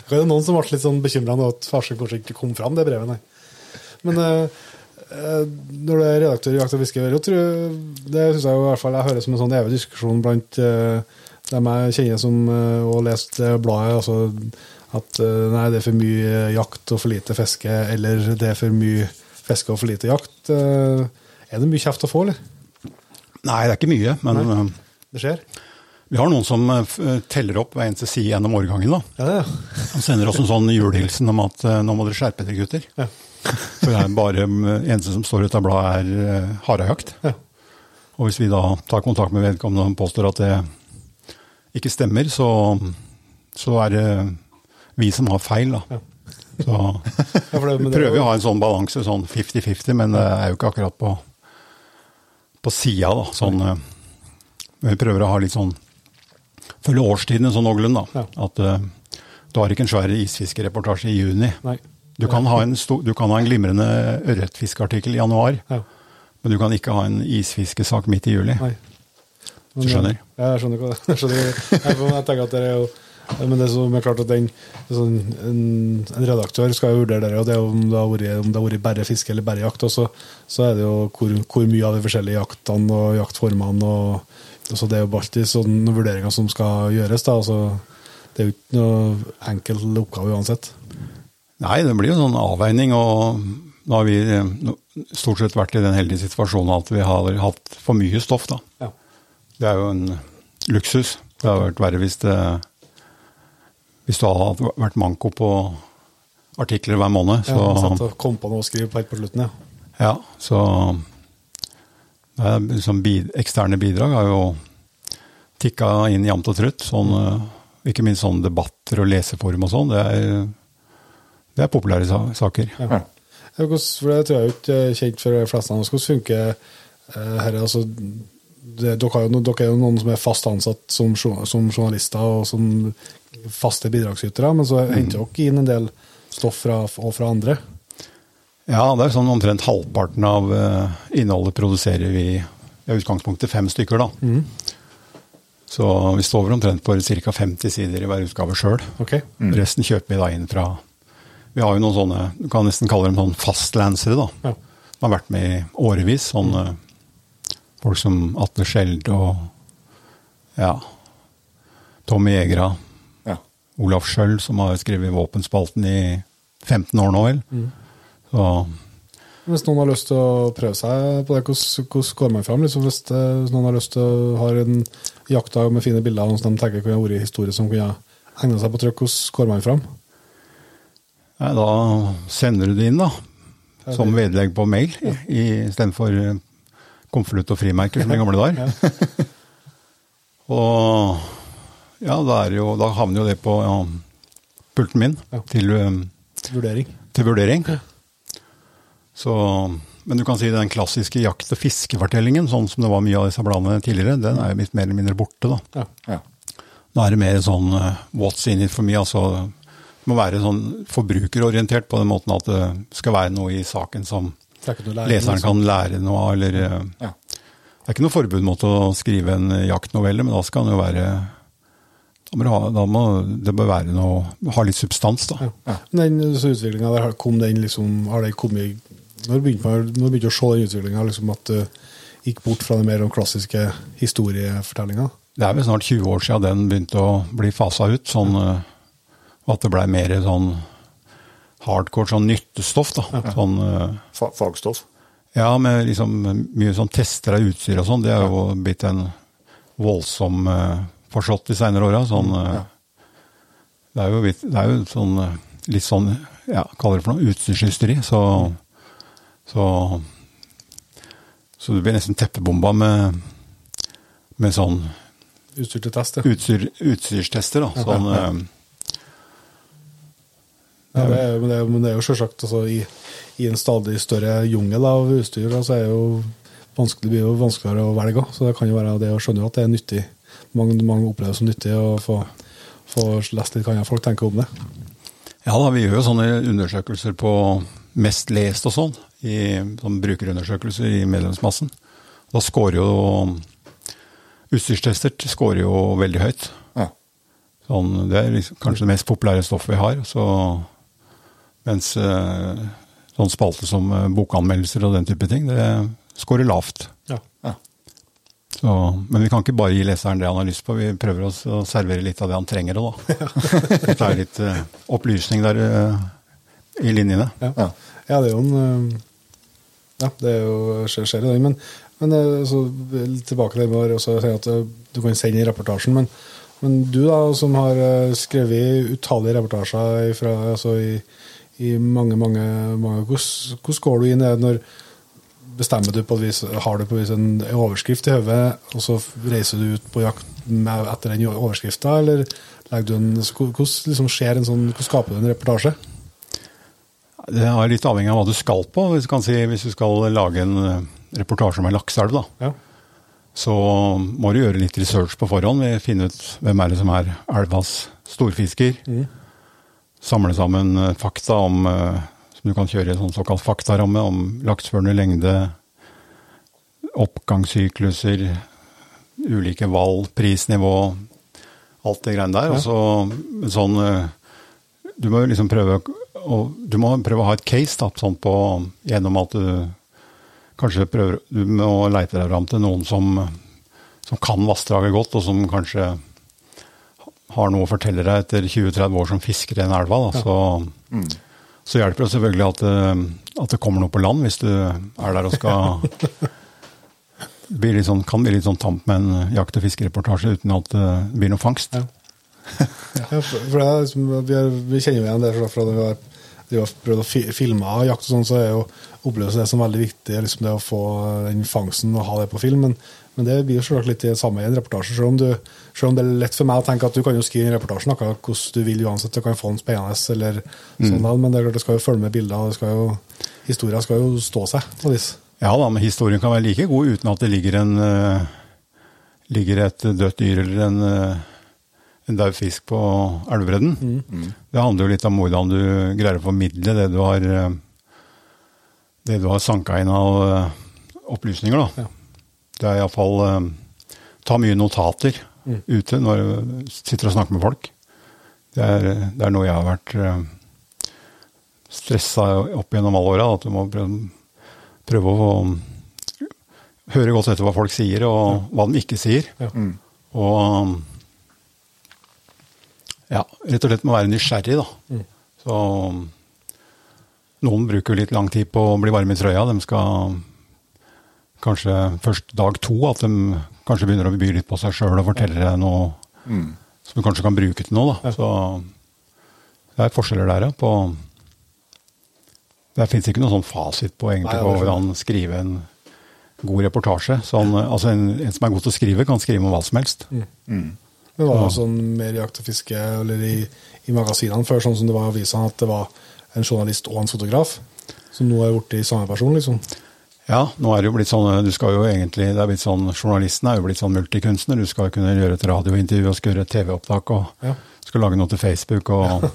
det er noen som ble litt sånn bekymra at farsen kanskje ikke kom fram, det brevet, nei. Men uh, når du er redaktør i Jakt og fiske, det syns jeg i hvert fall jeg hører som en sånn evig diskusjon blant dem jeg kjenner som har lest bladet. altså At nei, det er for mye jakt og for lite fiske, eller det er for mye fiske og for lite jakt. Er det mye kjeft å få, eller? Nei, det er ikke mye, men nei det skjer? Vi har noen som eh, teller opp hver eneste side gjennom årgangen. da. Ja, ja. Og sender oss en sånn julehilsen om at eh, nå må dere skjerpe dere, gutter. Ja. For det er bare eh, eneste som står i dette bladet, er harejakt. Ja. Og hvis vi da tar kontakt med vedkommende og påstår at det ikke stemmer, så, så er det vi som har feil, da. Ja. Så <laughs> vi prøver å ha en sånn balanse, sånn 50-50, men det er jo ikke akkurat på, på sida, da. Sånn, vi prøver å ha litt sånn Følge årstidene sånn noenlunde, da. At uh, du har ikke en svær isfiskereportasje i juni. Nei. Du kan, ha en, stor, du kan ha en glimrende ørretfiskeartikkel i januar, ja. men du kan ikke ha en isfiskesak midt i juli. Nei. Men, du skjønner? Ja, jeg skjønner hva <laughs> jeg skjønner. Jeg, tenker at det er jo men det som er klart at den, sånn, en, en, redaktør skal jo vurdere det, og det er om det har vært, om det har vært bare fiske eller bare jakt. Også, så, så er det jo hvor, hvor, mye av de forskjellige jaktene og jaktformene og så Det er jo alltid sånne vurderinger som skal gjøres. da, altså Det er jo ikke noe enkel oppgave uansett. Nei, det blir jo en sånn avveining. og Nå har vi stort sett vært i den heldige situasjonen at vi har hatt for mye stoff. da. Ja. Det er jo en luksus. Det hadde vært verre hvis det hvis det hadde vært manko på artikler hver måned. Så, ja, kom på noe å skrive på helt på slutten, ja. Ja, så det er liksom eksterne bidrag har jo tikka inn jevnt og trutt. Sånn, ikke minst sånne debatter og leseforum og sånn. Det, det, er populære saker. Ja. For det tror jeg ikke er kjent for de fleste. Hvordan funker dette? Altså, det, dere, jo, dere, er jo noen som er fast ansatt som, som journalister og som faste bidragsytere, men så henter mm. dere inn en del stoff fra, og fra andre? Ja, det er sånn omtrent halvparten av uh, innholdet produserer vi i utgangspunktet fem stykker, da. Mm. Så vi står omtrent på ca. 50 sider i hver utgave sjøl. Okay. Mm. Resten kjøper vi da inn fra Vi har jo noen sånne, du kan nesten kalle dem sånn fastlansere, da. Ja. Har vært med i årevis. Sånne folk som Atle Skjeld og ja, Tommy Jegra. Ja. Olaf Schjøll, som har skrevet Våpenspalten i 15 år nå, vel. Mm. Så hvis noen har lyst til å prøve seg på det, hvordan, hvordan går man fram? Liksom hvis, det, hvis, noen har lyst til å ha en jaktdag med fine bilder som de tenker kunne vært historie som kunne egna seg på trykk, hvordan går man fram? Nei, da sender du det inn, da. Som vedlegg på mail, ja. istedenfor eh, konvolutt og frimerker som i gamle dager. <laughs> og ja, da, jo, da, havner jo det på ja, pulten min ja. til, um, vurdering. Til vurdering. Så, men du kan si den klassiske jakt- og fiskefortellingen, sånn som det var mye av disse bladene tidligere, den er jo litt mer eller mindre borte. da. Ja. Ja. Nå er det mer sånn uh, what's in it for me. altså må være sånn forbrukerorientert på den måten at det skal være noe i saken som leseren kan lære noe av. eller... Uh, ja. Det er ikke noe forbud mot å skrive en jaktnovelle, men da skal den jo være da må, det bør være noe, ha litt substans, da. Ja. Den utviklinga kom den liksom, har det kommet når begynte man begynte å se den utviklinga, liksom at det gikk bort fra den mer klassiske historiefortellinga? Det er vel snart 20 år siden den begynte å bli fasa ut. sånn eh, At det blei mer sånn hardcore sånn nyttestoff. da. Ja. Sånn, uh, Fagstoff? Ja, med liksom mye sånn tester av utstyr og sånn. Det er jo blitt en voldsom uh, forslått de seinere åra. Sånn, uh, ja. det, er jo, det er jo sånn litt sånn, ja, kaller det for noe, utstyrshysteri. Så så, så du blir nesten teppebomba med, med sånn Utstyr til test, ja. Utstyr, utstyrstester, da. Sånn, ja, det er, men, det er, men det er jo selvsagt altså, i, i, en stadig større jungel av utstyr, så altså, er det jo vanskelig, det blir jo vanskeligere å velge. Så det kan jo være det å skjønne at det er nyttig. Mange, mange opplever det som nyttig å få, få lest litt hva folk tenker om det. Ja da, vi gjør jo sånne undersøkelser på mest lest og sånn i sånn brukerundersøkelser i medlemsmassen. Da scorer jo Utstyrstester scorer jo veldig høyt. Ja. Sånn, det er liksom, kanskje det mest populære stoffet vi har. Så, mens eh, sånn spalte som eh, bokanmeldelser og den type ting, det scorer lavt. Ja. Ja. Så, men vi kan ikke bare gi leseren det han har lyst på, vi prøver å servere litt av det han trenger òg, da. <laughs> det er litt eh, opplysning der eh, i linjene. Ja. ja. det er jo en ja, det er jo, skjer, skjer dag. Men, men så, tilbake til det å si at eh, du kan sende inn reportasjen. Men, men, du, da, som har eh, skrevet utallige reportasjer fra, altså, i, i, mange, mange, mange hvordan, går du inn i det når bestemmer du på et vis, har du på et vis en overskrift i hodet, og så reiser du ut på jakt etter den overskrifta, eller legger du en, hvordan liksom skjer en sånn, hvordan skaper du en reportasje? Det er litt avhengig av hva du skal på. Hvis du, si, hvis du skal lage en eh, reportasje om en lakseelv, ja. så må du gjøre litt research på forhånd. Vi finner ut hvem er det som er elvas storfisker. Mm. Samle sammen eh, fakta om eh, som du kan kjøre i en sånn såkalt faktaramme om lakseførende lengde, oppgangssykluser, ulike valg, prisnivå, alt det greiene der. Ja. Og så sånn Du må liksom prøve å, du må prøve å ha et case da, sånn på, gjennom at du kanskje prøver Du må leite deg fram til noen som, som kan vassdraget godt, og som kanskje har noe å fortelle deg etter 20-30 år som fisker i en elva. Da. Så, mm. så, hjelper det selvfølgelig at, at, det kommer noe på land, hvis du er der og skal <laughs> bli sånn, kan bli litt sånn tamp med en jakt- og fiskereportasje uten at det blir noe fangst. Ja. <laughs> ja, for, det er liksom, vi, er, vi, kjenner jo igjen det fra da vi har prøvd å filme jakt, og sånn, så er jo oppleves det som veldig viktig liksom det å få den fangsten og ha det på film. Men, men det blir jo selvsagt litt det samme i en reportasje. Selv om, du, selv om, det er lett for meg å tenke at du kan jo skrive en reportasje noe hvordan du vil uansett. Du kan få den spennende, eller mm. sånn, men det, er klart det skal jo følge med bilder. og det skal jo, Historien skal jo stå seg på vis. Ja da, men historien kan være like god uten at det ligger, en, uh, ligger et dødt dyr eller en uh en daud fisk på elvebredden. Mm. Mm. Det handler jo litt om hvordan du greier å formidle det du har uh, det du har sanka inn av opplysninger. da. Ja. Det er iallfall uh, ta mye notater mm. ute når du sitter og snakker med folk. Det er, det er noe jeg har vært uh, stressa opp gjennom alle åra. At du må prøve, prøve å høre godt etter hva folk sier, og ja. hva de ikke sier. Ja. Mm. Og ja, rett og slett må være nysgjerrig, da. Mm. Så noen bruker litt lang tid på å bli varme i trøya. De skal kanskje først dag to at de kanskje begynner å by litt på seg sjøl og forteller noe mm. som du kanskje kan bruke til noe. Da. Så det er forskjeller der, ja. På det fins ikke noen sånn fasit på egentlig på hvordan skrive en god reportasje. Sånn, altså en, en, som er god til å skrive, kan skrive om hva som helst. Mm. mm. Det var sånn mer jakt og fiske eller i, i, magasinene før, sånn som det var i avisene, at det var en journalist og en fotograf. Som nå er blitt samme person, liksom. Ja, nå er det jo blitt sånn du skal jo egentlig, det er blitt sånn, Journalisten er jo blitt sånn multikunstner. Du skal kunne gjøre et radiointervju og skal gjøre et TV-opptak og ja. skal lage noe til Facebook. og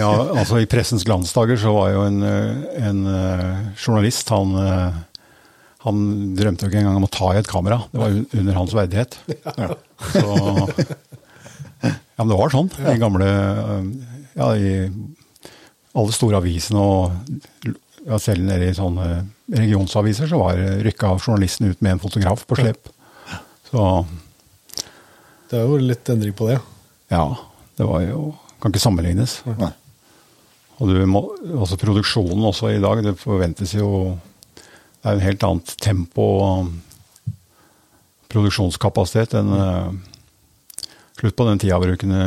ja, altså I Pressens glansdager så var jo en, en uh, journalist han uh, han drømte jo ikke engang om å ta i et kamera. Det var under hans verdighet. Ja. Så, ja, men det var sånn i gamle Ja, i alle store avisene og ja, selv nede i sånne regionsaviser så var rykka journalisten ut med en fotograf på slep. Så Det er jo litt endring på det? Ja. Det var jo Kan ikke sammenlignes. Nei. Og du må, også produksjonen også i dag, det forventes jo det er en helt annet tempo og produksjonskapasitet enn uh, slutt på den tida hvor du kunne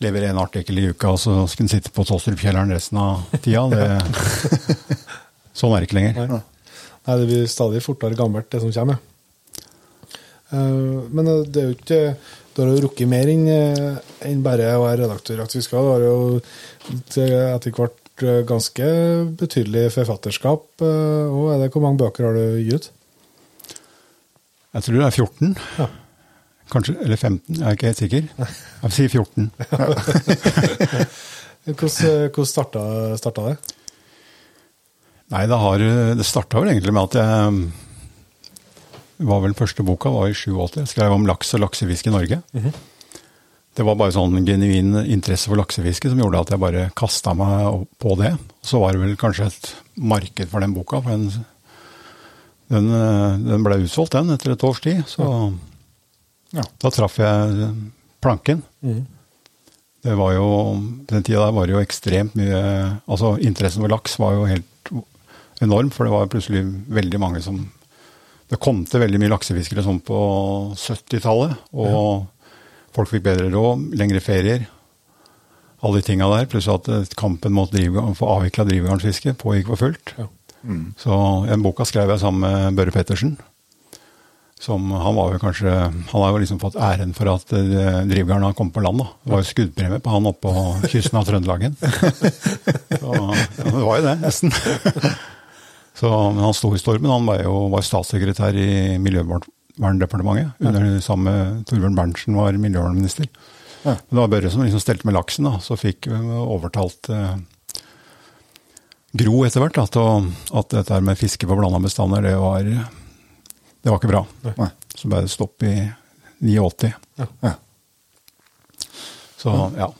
levere en artikkel i uka, og så skulle du sitte på Tostrup-kjelleren resten av tida. <laughs> Det, sånn er det ikke lenger. Nei. Nei, det blir stadig fortere gammelt, det som kommer. Uh, men det er jo ikke Du har jo rukket mer enn en bare å være redaktør At vi skal. Du har jo etter hvert Eh, ganske betydelig forfatterskap. Eh, og er det, Hvor mange bøker har du gitt ut? Jeg tror det er 14. Ja. Kanskje, eller 15, jeg er ikke helt sikker. Jeg sier 14. <laughs> <laughs> hvordan hvordan starta, starta, det? Nei, det, har, det starta vel egentlig med at jeg var vel Første boka var i 87. Jeg skrev om laks og laksefisk i Norge. Mm -hmm. Det var bare sånn genuin interesse for laksefiske som gjorde at jeg bare kasta meg på det. Så var det vel kanskje et marked for den boka, for den, den, den ble utsolgt, den, etter et års tid. Så ja. da traff jeg planken. Mm. Det var jo, Den tida der var det jo ekstremt mye Altså, interessen for laks var jo helt enorm, for det var plutselig veldig mange som Det kom til veldig mye laksefiskere sånn på 70-tallet. og ja Folk fikk bedre råd, lengre ferier. Alle de tinga der. Pluss at eh, kampen mot få avvikla drivgarnsfiske pågikk for fullt. Ja. Mm. Så den boka skrev jeg sammen med Børre Pettersen. Som han var jo kanskje Han har jo liksom fått æren for at drivgarn har kommet på land. da. Det var jo skuddpremie på han oppe på kysten av Trøndelagen. <laughs> Så, ja, det var jo det, nesten. Så men han sto i stormen. Han var jo var statssekretær i Miljøverndepartementet ja. under samme Torbjørn Berntsen var miljøvernminister. Ja. Det var Børre som liksom stelte med laksen, da. Så fikk overtalt eh, Gro etter hvert at, at dette med fiske på blanda bestander, det var, det var ikke bra. Nei. Så ble det stopp i 89. Ja. ja. Så, ja.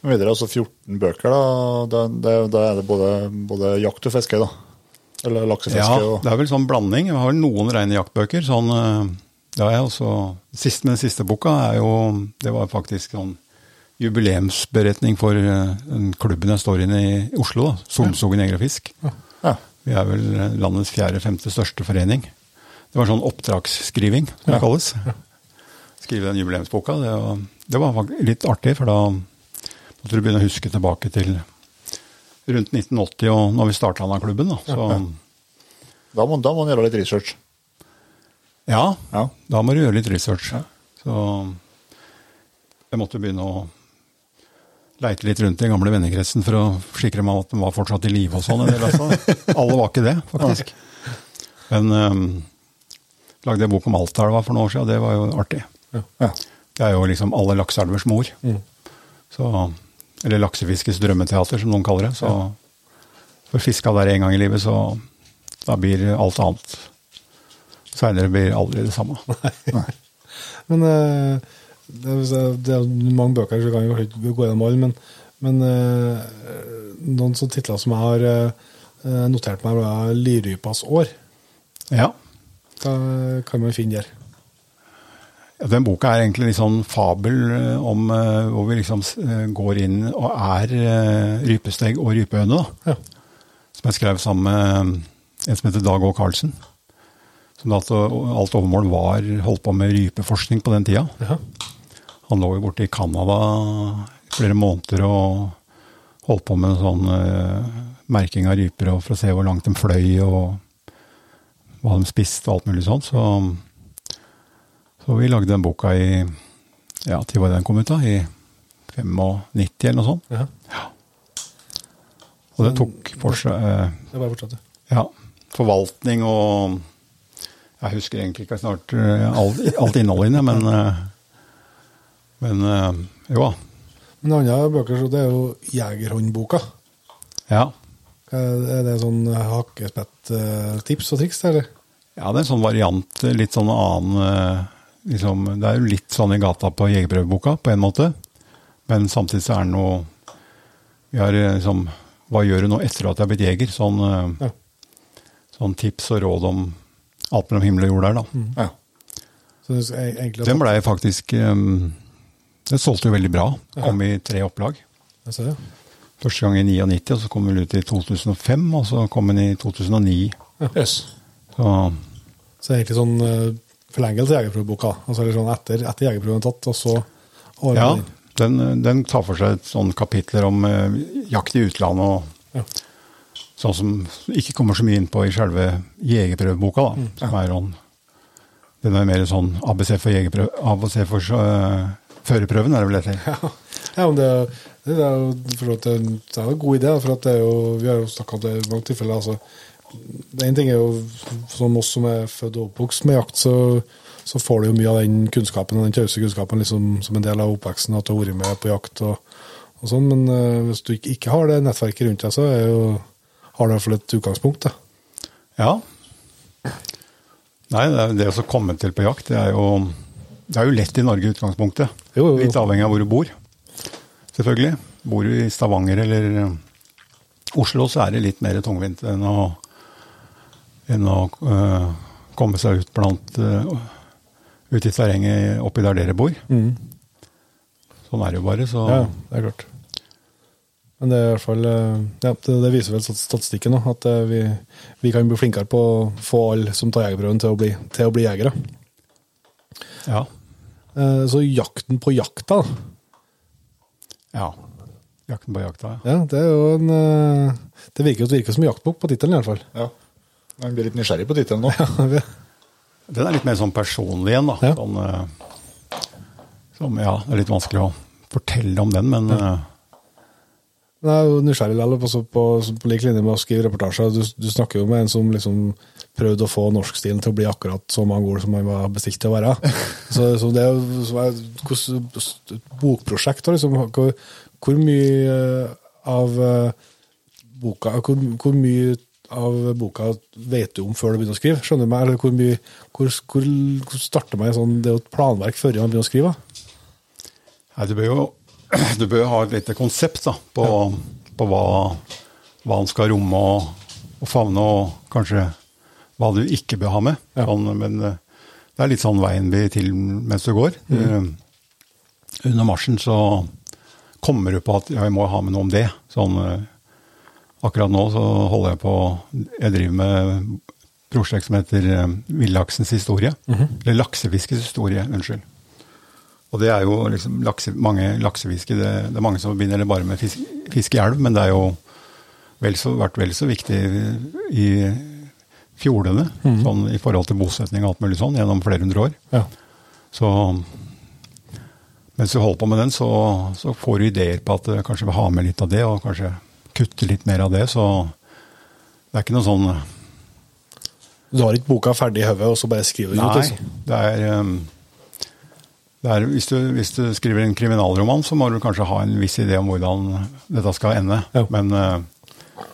Men videre, altså 14 bøker, da. Da, da er det både, både jakt og fiske, da? Eller laksefiske? Ja, det er vel sånn blanding. Jeg har vel noen rene jaktbøker. sånn, eh, ja, jeg også, sist den siste boka er jo Det var faktisk sånn jubileumsberetning for eh, den klubben jeg står inne i Oslo. da, Solskogen Jeger og Fisk. Ja. Vi er vel landets fjerde-femte største forening. Det var sånn oppdragsskriving, som det kalles. Skrive den jubileumsboka. Det var, det var litt artig, for da måtte du begynne å huske tilbake til rundt 1980, og når vi starta denne klubben. Da, så, ja, ja. Da, må, da må man gjøre litt research? Ja, ja, da må du gjøre litt research. Så jeg måtte begynne å leite litt rundt i den gamle vennekretsen for å sikre meg at den var fortsatt i live og sånn. Altså. <laughs> Alle var ikke det, faktisk. Men um, lagde jeg bok om Altaelva for noen år siden, det var jo artig. Ja. Det er jo liksom alle lakseelvers mor. Mm. Så, eller laksefiskes drømmeteater, som noen kaller det. Så får fiska der en gang i livet, så da blir alt annet seinere blir aldri det samme. Nei. Nei. <laughs> Men uh, det, det, er mange bøker, så kan vi ikke gå gjennom alle, men, men uh, noen sånne titler som jeg har uh, notert meg, var 'Lirypas år'. Ja. Da kan man finne der? Den boka er egentlig litt sånn fabel om hvor vi liksom går inn og er rypesteg og rypehøne. Ja. Som jeg skrev sammen med en som heter Dag Å. Karlsen. Som alt, alt overmål var holdt på med rypeforskning på den tida. Ja. Han lå jo borte i Canada flere måneder og holdt på med sånn uh, merking av ryper for å se hvor langt de fløy og hva de spiste og alt mulig sånt. Så, så vi lagde den boka i ja, til hva den kom ut, da? I 95 eller noe sånt. Ja. ja. Og det tok for seg eh, Det bare fortsatte. Ja. Forvaltning og Jeg husker egentlig ikke snart uh, alt, alt innholdet inne, men uh, men øh, jo da. Men andre bøker så det er jo Jegerhåndboka. Ja. Er det sånn hakkespett-tips og triks, eller? Ja, det er en sånn variant. Litt sånn annen liksom, Det er jo litt sånn i gata på jegerprøveboka, på en måte. Men samtidig så er det noe Vi har liksom Hva gjør du nå etter at du er blitt jeger? Sånn, ja. sånn tips og råd om alt mellom himmel og jord der, da. Mm. Ja. Så det er egentlig Den blei faktisk um, det solgte jo veldig bra. Kom i tre opplag. Første gang i 99, og så kom den ut i 2005, og så kom den i 2009. Yes. Så, så egentlig sånn uh, forlengelse av jegerprøveboka? Altså sånn etter, etter jegerprøven er tatt, og så året Ja, den, den, tar for seg et sånn kapitler om eh, jakt i utlandet og ja. sånn som ikke kommer så mye inn på i selve jegerprøveboka, da. Mm, ja. Som er sånn Den er mer sånn ABC for jegerprøve, ABC for uh, Førerprøven, er det vel det heter? Ja, ja men det, det, er jo det, er en god idé. for det er jo, Vi har jo snakka om det i mange tilfeller. altså det ene ting er jo, Som oss som er født og oppvokst med jakt, så, så, får du jo mye av den kunnskapen den tause kunnskapen liksom, som en del av oppveksten, at du har vært med på jakt og, og sånn. Men uh, hvis du ikke, ikke, har det nettverket rundt deg, så jo, har du i hvert fall et utgangspunkt. Da. Ja. Nei, det, det å komme til på jakt, det er jo det er jo lett i Norge i utgangspunktet. Jo, jo. Litt avhengig av hvor du bor, selvfølgelig. Bor du i Stavanger eller Oslo, så er det litt mer tungvint enn å, enn å uh, komme seg ut blant uh, Ut i terrenget oppi der dere bor. Mm. Sånn er det jo bare, så Ja, det er klart. Men det er i hvert fall ja, det, det viser vel statistikken nå, at vi, vi, kan bli flinkere på å få alle som tar jegerprøven, til å bli, til å bli jegere. Ja. Eh, så jakten på jakta Ja. Jakten på jakta, ja. ja det er jo en eh, Det virker jo virker som en jaktbok på tittelen, i hvert fall. Ja. Man blir litt nysgjerrig på tittelen nå. <laughs> Den er litt mer sånn personlig igjen, da. Ja. Sånn, uh, som, ja, det er litt vanskelig å fortelle om den, men ja. Jeg er jo nysgjerrig likevel, på, på, på lik linje med å skrive reportasjer. Du, du, snakker jo med en som liksom prøvde å få norskstilen til å bli akkurat så mange ord som han var bestilt til å være. <laughs> Så, så det er jo et bokprosjekt. Liksom, hvor, hvor, mye av eh, boka hvor, hvor, mye av boka vet du om før du begynner å skrive? Skjønner du meg? Eller hvor, mye, hvor, hvor, hvor starter man sånn, det er jo et planverk før man begynner å skrive? Nei, du bør jo du bør ha et lite konsept da, på, ja. på hva, hva han skal romme og, og, favne, og kanskje hva du ikke bør ha med. Ja. Sånn, men eh, det er litt sånn veien blir til mens du går. Mm. Uh, under marsjen så kommer du på at ja, jeg må ha med noe om det. Sånn, uh, akkurat nå så holder jeg på Jeg driver med prosjekt som heter uh, Villaksens historie. Mm -hmm. Eller laksefiskets historie, unnskyld. Og det er jo liksom lakse, mange laksefiske det, det, er mange som begynner bare med fisk, fiske i elv, men det er jo vel så, vært vel så viktig i fjordene, mm. sånn i forhold til bosetning og alt mulig sånn, gjennom flere hundre år. Ja. Så mens du holder på med den, så, så får du ideer på at du kanskje vil ha med litt av det, og kanskje kutte litt mer av det. Så det er ikke noe sånn Du har ikke boka ferdig i hodet, og så bare skriver du ut? Liksom. Nei, det er, um, det er hvis, du, hvis, du, skriver en kriminalroman, så må du kanskje ha en viss idé om hvordan dette skal ende. Ja. Men uh,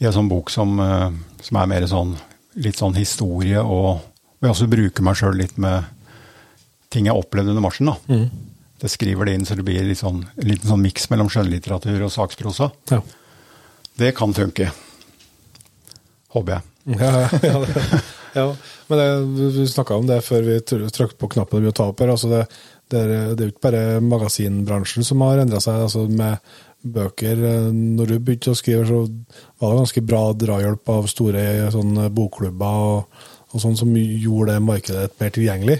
i en sånn bok som, uh, som, er mer sånn litt sånn historie, og hvor jeg også bruker meg sjøl litt med ting jeg opplevde under marsjen, da. Mm. Det skriver det inn så det blir litt sånn, en liten sånn miks mellom skjønnlitteratur og saksprosa. Ja. Det kan funke. Håper jeg. Ja, ja, det, ja. men det, vi snakka om det før vi trykket på knappen vi ta opp her. Altså det, det, er, jo ikke bare magasinbransjen som har endra seg. altså med bøker. Når du begynte å skrive, så var det ganske bra drahjelp av store sånn, bokklubber og, og sånn som gjorde det markedet mer tilgjengelig.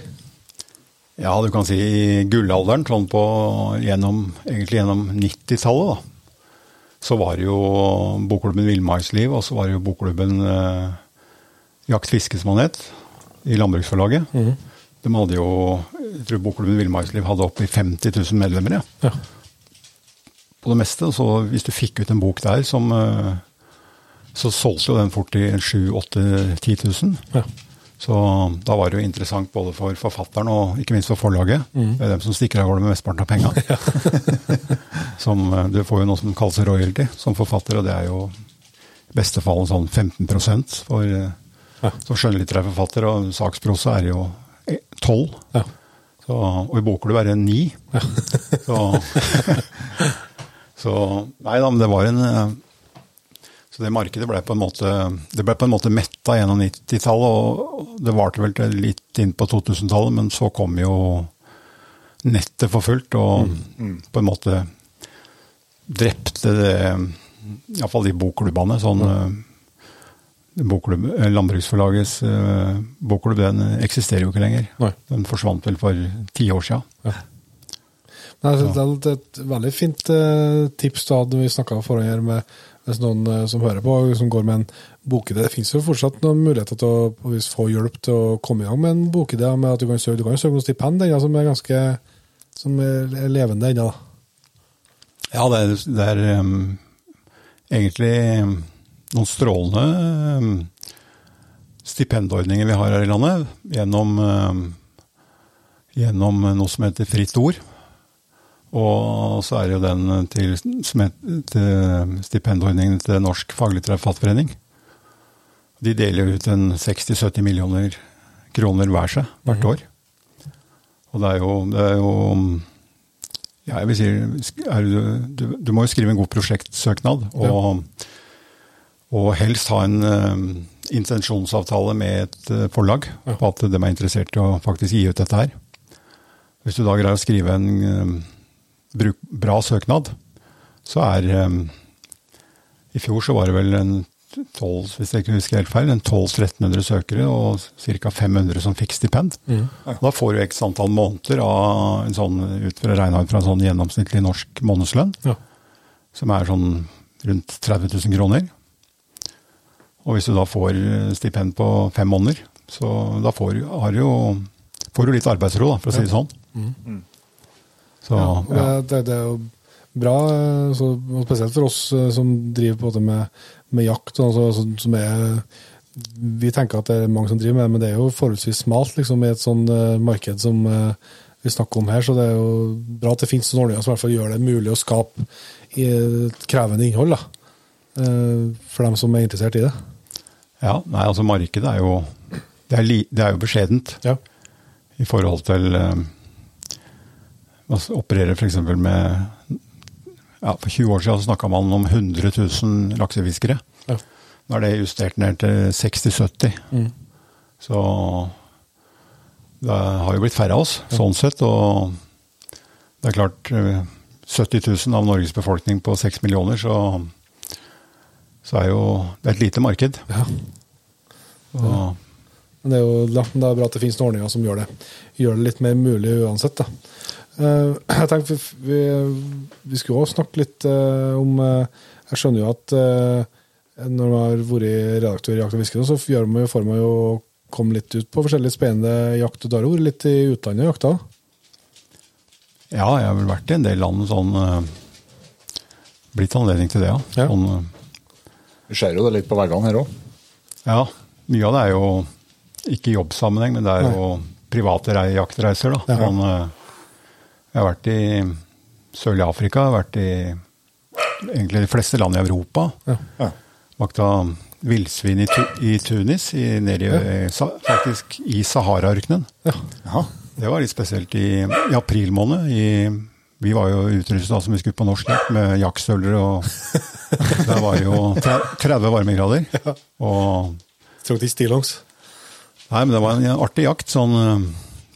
Ja, du kan si i gullalderen, sånn på gjennom, egentlig gjennom 90-tallet, da så var det jo bokklubben Villmarksliv, og så var det jo bokklubben eh, Jakt Fiske, som han het, i Landbruksforlaget. Mm. De hadde jo Jeg tror bokklubben Villmarksliv hadde oppi 50 000 medlemmer, ja. ja. På det meste. Så hvis du fikk ut en bok der som eh, Så solgte jo den fort til 7 8 10 000. Ja. Så da var det jo interessant både for forfatteren og ikke minst for forlaget. Mm. Det er dem som stikker av gårde med mesteparten av penga. <laughs> <laughs> Eh, du får jo noe som kalles royalty som forfatter, og det er jo i beste fall en sånn 15% for eh, ja. som skjønnlitterær forfatter. Og saksprosa er jo 12 ja. så, og i bokklubb er det 9. Ja. så, <laughs> så Nei da, men det var en eh, så det markedet ble på en måte, det ble på en måte metta gjennom 90-tallet, og det varte vel litt inn på 2000-tallet, men så kom jo nettet for fullt, og mm. mm. på en måte drepte det Iallfall de bokklubbene. sånn mm. bokklubb, eh, Landbruksforlagets uh, bokklubb den eksisterer jo ikke lenger. Nei. Den forsvant vel for ti år siden. Ja. Nei, det er et veldig fint tips du hadde vi snakka forrige her med hvis noen uh, som hører på, som går med en bokidé. Det finnes jo fortsatt noen muligheter til å få hjelp til å komme i gang med en bokidé. med at Du kan søke, du kan søke noen stipend ennå, som er ganske som er levende ennå. Ja, det er, det er um, egentlig noen strålende um, stipendordninger vi har her i landet. Gjennom, um, gjennom noe som heter Fritt Ord. Og så er det jo den til, til stipendordningen til Norsk faglitterær. De deler jo ut en 60-70 millioner kroner hver seg hvert mhm. år. Og det er jo, det er jo ja, jeg vil si, du, du, du, må jo skrive en god prosjektsøknad. Og, og helst ha en um, intensjonsavtale med et uh, forlag på at de er interessert i å faktisk gi ut dette her. Hvis du da greier å skrive en um, bra søknad, så er um, I fjor så var det vel en 12, hvis jeg ikke husker helt feil, en 1200-1300 søkere og ca. 500 som fikk stipend. Mm. Da får du x antall måneder av en sånn, ut fra regna ut fra en sånn gjennomsnittlig norsk månedslønn, ja. som er sånn rundt 30 000 kroner. Og hvis du da får stipend på fem måneder, så da får, jo, får du litt arbeidsro, da, for å si det sånn. Mm. Så, ja, det, det, er jo bra, så, spesielt for oss eh, som driver på det med, med jakt. Altså, som er, vi tenker at det er mange som driver med det, men det er jo forholdsvis smalt liksom, i et sånt uh, marked som uh, vi snakker om her. Så det er jo bra at det finnes noen ordninger som i hvert fall gjør det mulig å skape et krevende innhold da, for dem som er interessert i det. Ja, nei, altså markedet er jo det er, li, det er jo beskjedent ja. i forhold til man opererer f.eks. med ja, For 20 år siden snakka man om 100 000 laksefiskere. Ja. Nå er det justert ned til 60-70. Mm. Så det har jo blitt færre av oss, ja. sånn sett. Og det er klart 70 eh, 000 av Norges befolkning på 6 millioner, så, så er jo det er et lite marked. Ja. Så. Men det er jo det er bra at det finnes noen ordninger som gjør det, gjør det litt mer mulig uansett. da. Eh, <clears throat> jeg tenkte vi, vi skulle også snakke litt eh, om eh, Jeg skjønner jo at uh, når man har vært redaktør i Jakt og fiske, så får man, jo for meg jo komme litt ut på forskjellige spennende jakt. Du har vært litt i utlandet og jakta? Ja, jeg har vel vært i en del land sånn uh, Blitt anledning til det, ja. ja. Sånn, Vi ser jo det litt på veggene her òg. Ja. Mye av det er jo ikke i jobbsammenheng, men det er jo private jaktreiser. da. Ja. Man, jeg har vært i sørlig Afrika, jeg har vært i egentlig de fleste land i Europa. Ja. Vakta villsvin i, i, Tunis, i, nedi, i, ja. faktisk i Sahara-ørkenen. Ja. Det var litt spesielt i, i april måned. vi var jo utrusta som vi skulle på norsk jakt med jaktstøvler og <laughs> Der var jo 30 varmegrader. Ja. Og Tråkk de stillongs? Nei, men det var en artig jakt. sånn Uh,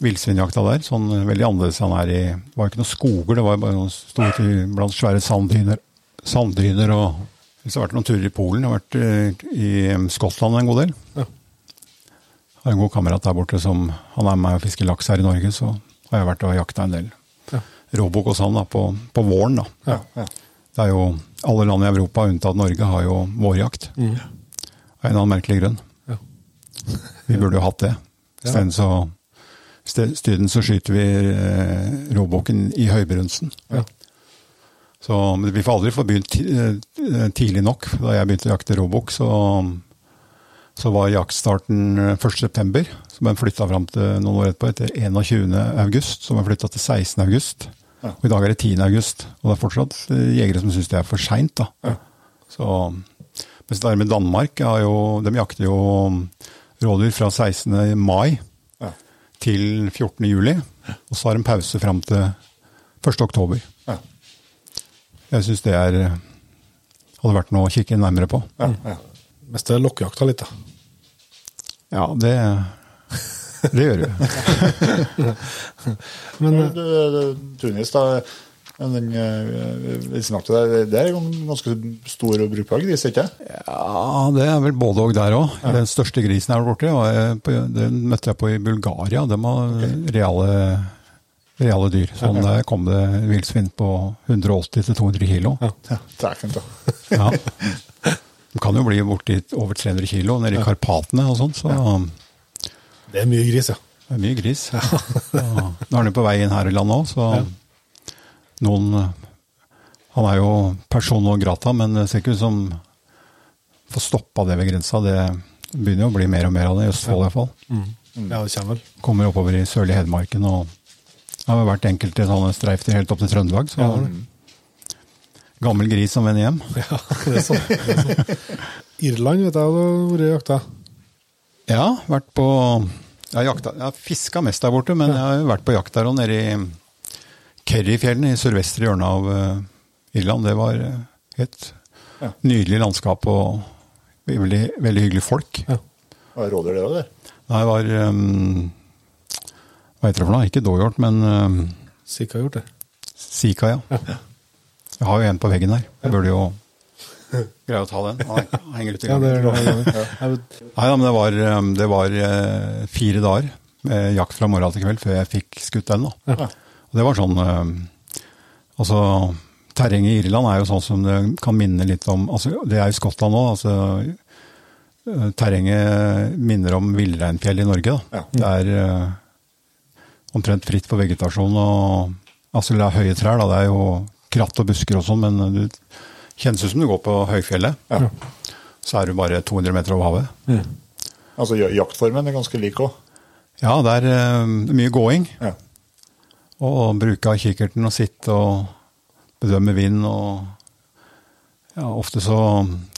villsvinjakta der. sånn Veldig annerledes han er i Det var ikke noen skoger, det var bare noen store blant svære sanddyner. sanddyner og Hvis jeg har vært noen turer i Polen, jeg har vært eh, i Skottland en god del. Ja. Jeg har en god kamerat der borte som Han er med meg og fisker laks her i Norge, så har jeg vært og jakta en del ja. råbukk hos han da, på, på våren. da. Ja, ja. Det er jo Alle land i Europa unntatt Norge har jo vårjakt. Mm. Av en eller annen merkelig grunn. Vi burde jo hatt det. Isteden så Isteden så skyter vi eh, råbukken i høybrunsten. Ja. Så vi får aldri få begynt eh, tidlig nok. Da jeg begynte å jakte råbukk, så, så, var jaktstarten 1.9. som så ble den flytta fram til noen år etterpå, etter 21.8. som den flytta til 16.8. Ja. Og i dag er det 10.8. Og det er fortsatt eh, jegere som syns det er for seint. Ja. mens det er med Danmark, jo, de jakter jo rådyr fra 16. mai til 14. juli. Og så har de pause fram til 1. oktober. Ja. Jeg syns det er, hadde vært noe å kikke nærmere på. Ja, ja. Mest det lokkejakta litt, da. Ja, det, det gjør du. <laughs> Men du, Tunis, da. Den villsnakte eh, der, det er ganske stor og brukbar gris, ikke Ja, det er vel både og der òg. Ja. Den største grisen jeg har vært borti, den møtte jeg på i Bulgaria. De var okay. reale, reale, dyr. Sånn Der kom det villsvin på 180-200 kilo. Ja, ja. ja. De kan jo bli borti over 300 kilo nede i Karpatene og sånn. Så. Det er mye gris, ja. Det er mye gris. Ja. Nå er den på vei inn her i landet òg, så noen Han er jo person og grata, men det ser ikke ut som får stoppa det ved grensa. Det begynner jo å bli mer og mer av det, i Østfold iallfall. Mm. Mm. Ja, det kommer vel. Kommer oppover i sørlige Hedmarken. og Det har vært enkelte sånne streifdyr helt opp til Trøndelag. så... Ja, Gammel gris som vender hjem. <laughs> Ja, det er sånn. Det er sånn. Irland vet jeg har vært jakta. Ja, vært på Jeg har, jakta, jeg har fiska mest der borte, men jeg har vært på jakt der og nede i Kerryfjellene i sørvestre hjørne av uh, Irland. Det var uh, et ja. nydelig landskap og veldig, veldig hyggelig folk. Ja. Var rådyr det òg, det? Nei, det var um, Hva heter det for noe? Ikke dåhjort, men um, Sika gjort det. Sika, ja. ja. Jeg har jo en på veggen her. Jeg burde jo greie å ta den. Han henger ute i gangen. Nei, men det var, det var fire dager med jakt fra morgen til kveld før jeg fikk skutt den. da. Ja. Og det var sånn eh, Altså, terrenget i Irland er jo sånn som det kan minne litt om altså Det er jo Skottland òg. Altså, eh, terrenget minner om villreinfjell i Norge. Da. Ja. Det er uh, omtrent fritt for vegetasjon. og altså Det er høye trær, da. det er jo kratt og busker og sånn, men det kjennes ut som du går på høyfjellet. Ja. Så er du bare 200 meter over havet. Mm. Altså jaktformen er ganske lik òg? Ja, det er mye gåing. Ja. Og bruke av kikkerten og sitte og bedømme vind. og ja, Ofte så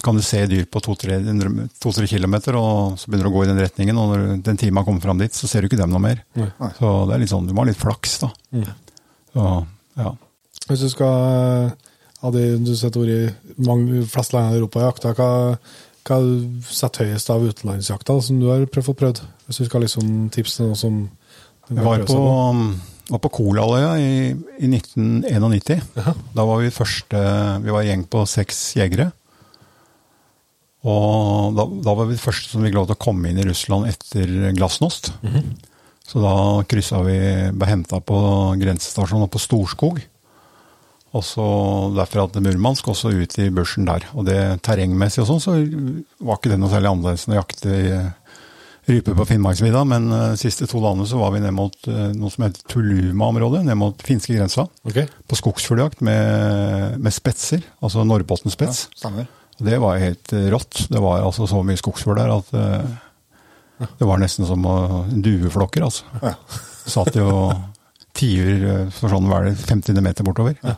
kan du se dyr på to-tre km, og så begynner du å gå i den retningen. Og når den timen kommer fram dit, så ser du ikke dem noe mer. Nei. Så det er litt sånn, du må ha litt flaks, da. Mm. Så, ja. Hvis du skal av de du setter ord i mange flest land i Europa jakta, hva, hva setter høyest av utenlandsjakta som du har prøvd, prøvd? Hvis du skal liksom tipse noe som Jeg var på var på Kolaløya i, i 1991. Aha. Da var vi første Vi var en gjeng på seks jegere. Og da, da, var vi de første som fikk lov til å komme inn i Russland etter glasnost. Mm -hmm. Så da kryssa vi Ble henta på grensestasjonen og på Storskog. Og så derfra til Murmansk, og så ut i bushen der. Og det terrengmessig og sånn, så var ikke det noe særlig annerledes enn å jakte rype på Finnmarksvidda. Men de uh, siste to dagene så var vi ned mot uh, noe som heter Tuluma-området, ned mot finske grensa. Okay. På skogsfugljakt med, med, spetser, altså Norrbotnspets. Ja, det var helt uh, rått. Det var altså så mye skogsfugl der at det var nesten som dueflokker, altså. Ja. <laughs> Satt jo tiur for sånn det 50 meter bortover. Ja.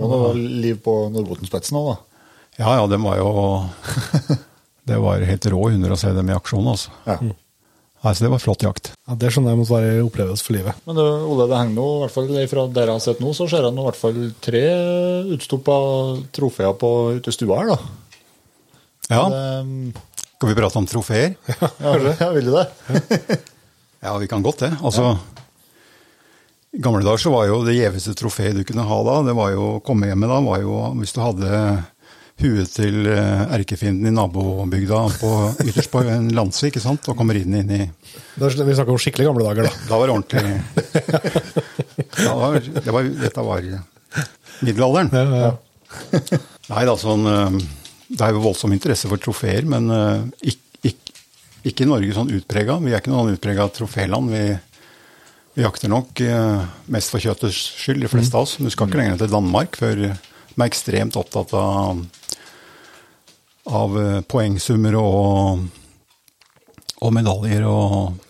Og det var liv på Norrbotten-spetsen òg, da? Ja, ja, den var jo <laughs> Det var helt rå hunder å se dem i aksjon, altså. Ja. Mm. Altså, det var flott jakt. Ja, Det skjønner jeg måtte være opplevelse for livet. Men det, Ole, det henger nå, i hvert fall fra der jeg har sett nå, så ser jeg nå i hvert fall tre utstoppa trofeer på ute i stua her, da. Ja. Det, Skal vi prate om trofeer? <laughs> Ja, ja vil du det? <laughs> ja, vi kan godt det. Altså, i gamle dager så var jo det gjeveste trofeet du kunne ha da, det var jo å komme hjem med da, var jo hvis du hadde huet til eh, erkefienden i nabobygda på, ytterst på en landsvik, ikke sant, og kommer inn, inn i Vi snakker om skikkelig gamle dager, da. Da var det ordentlig ja, var, det var, Dette var middelalderen. Ja, ja. Nei da, sånn eh, Det er jo voldsom interesse for trofeer, men ikke, eh, ikke, ikke i Norge sånn utprega. Vi er ikke noe utprega troféland. Vi vi jakter nok eh, mest for kjøttets skyld, de fleste av oss. Du skal ikke lenger til Danmark før vi er ekstremt opptatt av, av eh, poengsummer og, og, medaljer og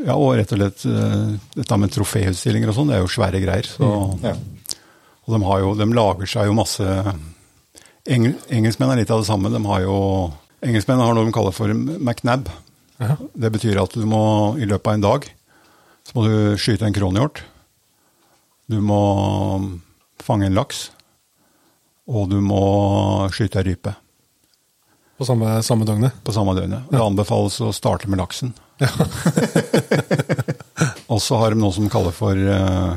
ja, og rett og slett eh, dette med troféutstillinger og sånn, det er jo svære greier. Så, mm, ja. Og de, jo, de, lager seg jo masse Engel, Engelskmenn er litt av det samme. De har jo, engelskmenn har noe de kaller for McNab. Ja. Det betyr at du må i løpet av en dag så må du skyte en kronhjort. Du må fange en laks. Og du må skyte ei rype. På samme, samme, døgnet? På samme døgnet. Det anbefales å starte med laksen. Ja. <laughs> og så har de noe som kaller for uh,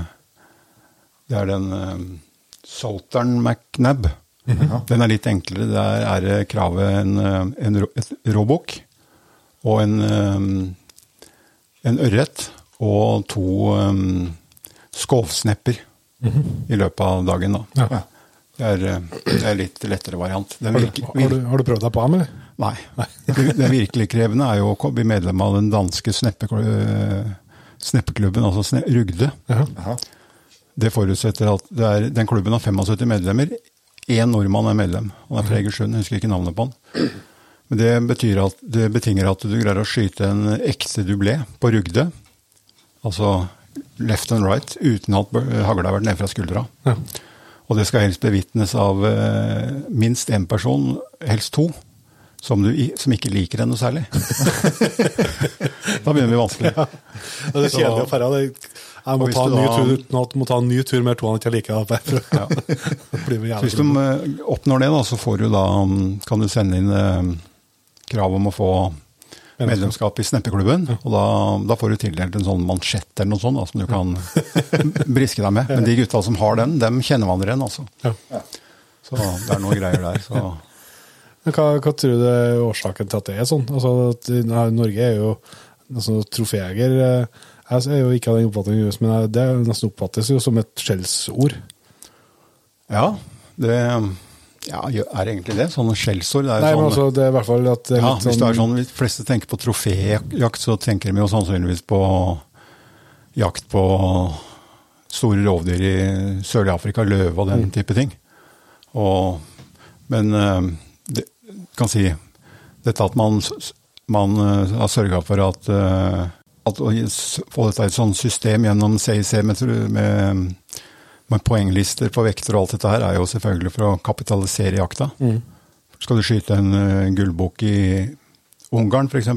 Det er den uh, Southern McNab. Mm -hmm. Den er litt enklere. Der er kravet en, eh, en, råbukk og en, en ørret og to um, skovsnepper mm -hmm. i løpet av dagen. da. Ja. Det, er, eh, det er litt lettere variant. Har du, har, du, har, du, prøvd deg på ham, eller? Nei. Nei. <laughs> det virkelig krevende er jo å bli medlem av den danske sneppeklubben, altså sne, Rugde. Aha. Det forutsetter at det er, den klubben har 75 medlemmer. Én nordmann er medlem. Han er fra Egersund, jeg husker ikke navnet på han. Men det, betyr at, det betinger at du greier å skyte en ekte dublé på Rugde altså left and right, uten at hagla har vært nede fra skuldra. Ja. Og det skal helst bevitnes av uh, minst én person, helst to, som, du, som, ikke liker deg noe særlig. <laughs> da begynner vi vanskelig. Ja. Det er kjedelig å dra. Jeg må ta, da, tur, må ta, en ny tur med to han ikke liker. ja. <laughs> hvis du uh, oppnår det, da, så får du da, um, kan du sende inn uh, krav om å få medlemskap i Sneppeklubben. Og da, da, får du tildelt en sånn mansjett eller noe sånt da, som du kan <laughs> briske deg med. Men de gutta som har den, dem kjenner man igjen, altså. Så det er noen greier der. så... <laughs> Hva, hva, tror du er årsaken til at det er sånn? Altså, at, Norge er jo altså, troféjeger. Eh, jeg er jo ikke av den oppfatningen, men det nesten oppfattes jo som et skjellsord. Ja, det ja, er det egentlig det? Sånne skjellsord? Nei, sånn, men altså, det er i hvert fall at det ja, litt Hvis det er sånn, de fleste tenker på troféjakt, så tenker de jo sannsynligvis på jakt på store rovdyr i sørlige Afrika, løve og den mm. type ting. Og, men eh, det, kan si dette at man, man eh, har sørga for at, eh, at å få dette i et sånt system gjennom CIC med, med poenglister på vekter og alt dette her er jo selvfølgelig for å kapitalisere jakta. Mm. Skal du skyte en uh, gullbukk i Ungarn f.eks.,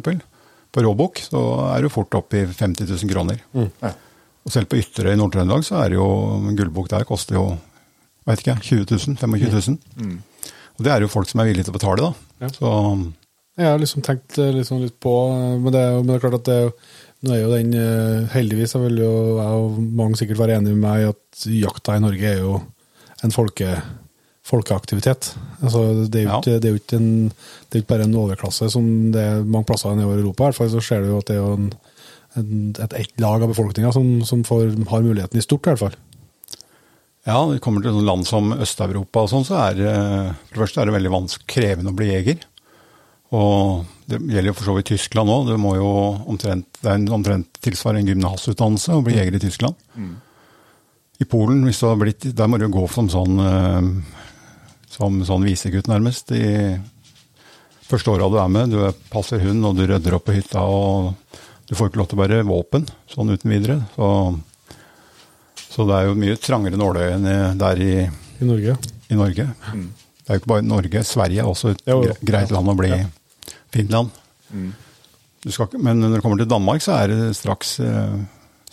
på råbukk, så er du fort oppe i 50 000 kroner. Mm. Ja. Og selv på Ytterøy i Nord-Trøndelag så er det jo gullbukk der koster jo vet ikke, 20 000, 25 000. Mm. Og det er jo folk som er villige til å betale, da. Ja. Så, jeg har liksom tenkt eh, liksom litt på men det, men det er klart at det er jo nå er jo den, eh, Heldigvis så vil jo jeg og mange sikkert være enig med meg i at jakta i Norge er jo en folke, folkeaktivitet. Altså, det, er jo ikke, det, er jo ikke en, det er ikke bare en overklasse som det er mange plasser i Europa. I hvert fall så ser du jo at det er en, en, et, et, lag av befolkninga som, som får, har muligheten i stort, i hvert fall. Ja, når det kommer til land som Øst-Europa og sånn, så er det for det første er det veldig krevende å bli jeger. Og det gjelder jo for så vidt Tyskland òg. Det må jo omtrent, det er en omtrent tilsvarende en gymnasutdannelse å bli jeger i Tyskland. Mm. I Polen, hvis du har blitt, der må du gå som sånn, som sånn visegutt, nærmest. i første åra du er med. Du passer hund, og du rydder opp på hytta. og Du får ikke lov til å bære våpen sånn uten videre. Så, så det er jo mye trangere nåløye enn der i, I Norge. I Norge. Mm. Det er jo ikke bare Norge. Sverige er også et jo, greit land å bli. Ja. Finland. Mm. Skal, men når det kommer til Danmark, så er det straks eh,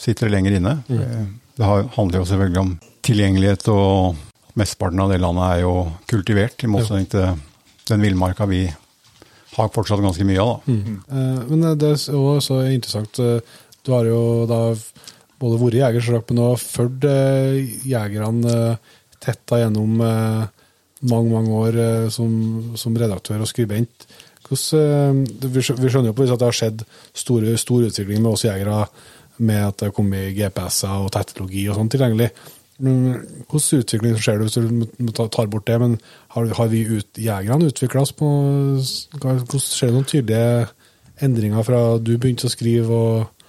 sitter det lenger inne. Mm. Eh, det handler jo selvfølgelig om tilgjengelighet, og mesteparten av det landet er jo kultivert, i motsetning til den villmarka vi har fortsatt ganske mye av. da. Mm. Eh, men det er også interessant. Eh, du har jo da både vært jeger, men også fulgt jegerne tetta gjennom mange mange år som, som, redaktør og skribent. Hvordan, vi skjønner jo på at det har skjedd stor, stor utvikling med oss jegere, med at det har kommet GPS-er og teknologi og sånn tilgjengelig. Hvordan utvikling skjer det hvis du tar bort det? Men har, har vi ut, jegerne utvikla oss på Hvordan skjer det noen tydelige endringer fra du begynte å skrive og,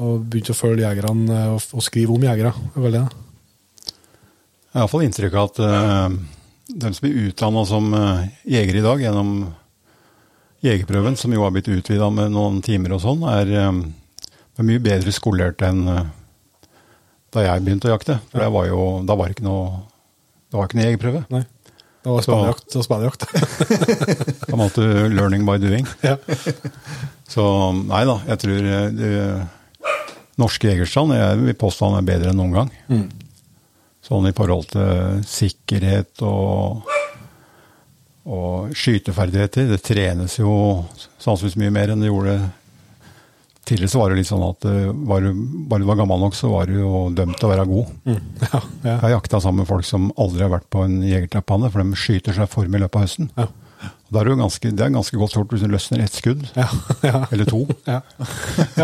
og begynte å følge jegerne og, og, skrive om jegere? Jeg har iallfall inntrykk av at uh, de som blir utdanna som uh, jeger i dag gjennom jegerprøven, som jo har blitt utvida med noen timer og sånn, er, um, er mye bedre skolert enn uh, da jeg begynte å jakte. For var jo, da var det ikke noe, det var ikke noe jegerprøve. Nei. Det var spanjakt og spanjakt. <laughs> da måtte du 'learning by doing'. Ja. Så nei da, jeg tror eh, det, norske jegerstand jeg vil påstå han er bedre enn noen gang. Mm. Sånn i forhold til sikkerhet og, og skyteferdigheter. Det trenes jo sannsynligvis mye mer enn det gjorde Tidligere så var det litt sånn at eh, var du, bare du var gammel nok, så var du jo dømt til å være god. Mm. <laughs> Ja, ja. Jeg har jakta sammen med folk som aldri har vært på en jegertrapphane, for de skyter seg form i løpet av høsten. Ja. Er det, ganske, det er ganske godt gjort hvis du løsner ett skudd, <laughs> eller to. <laughs> ja,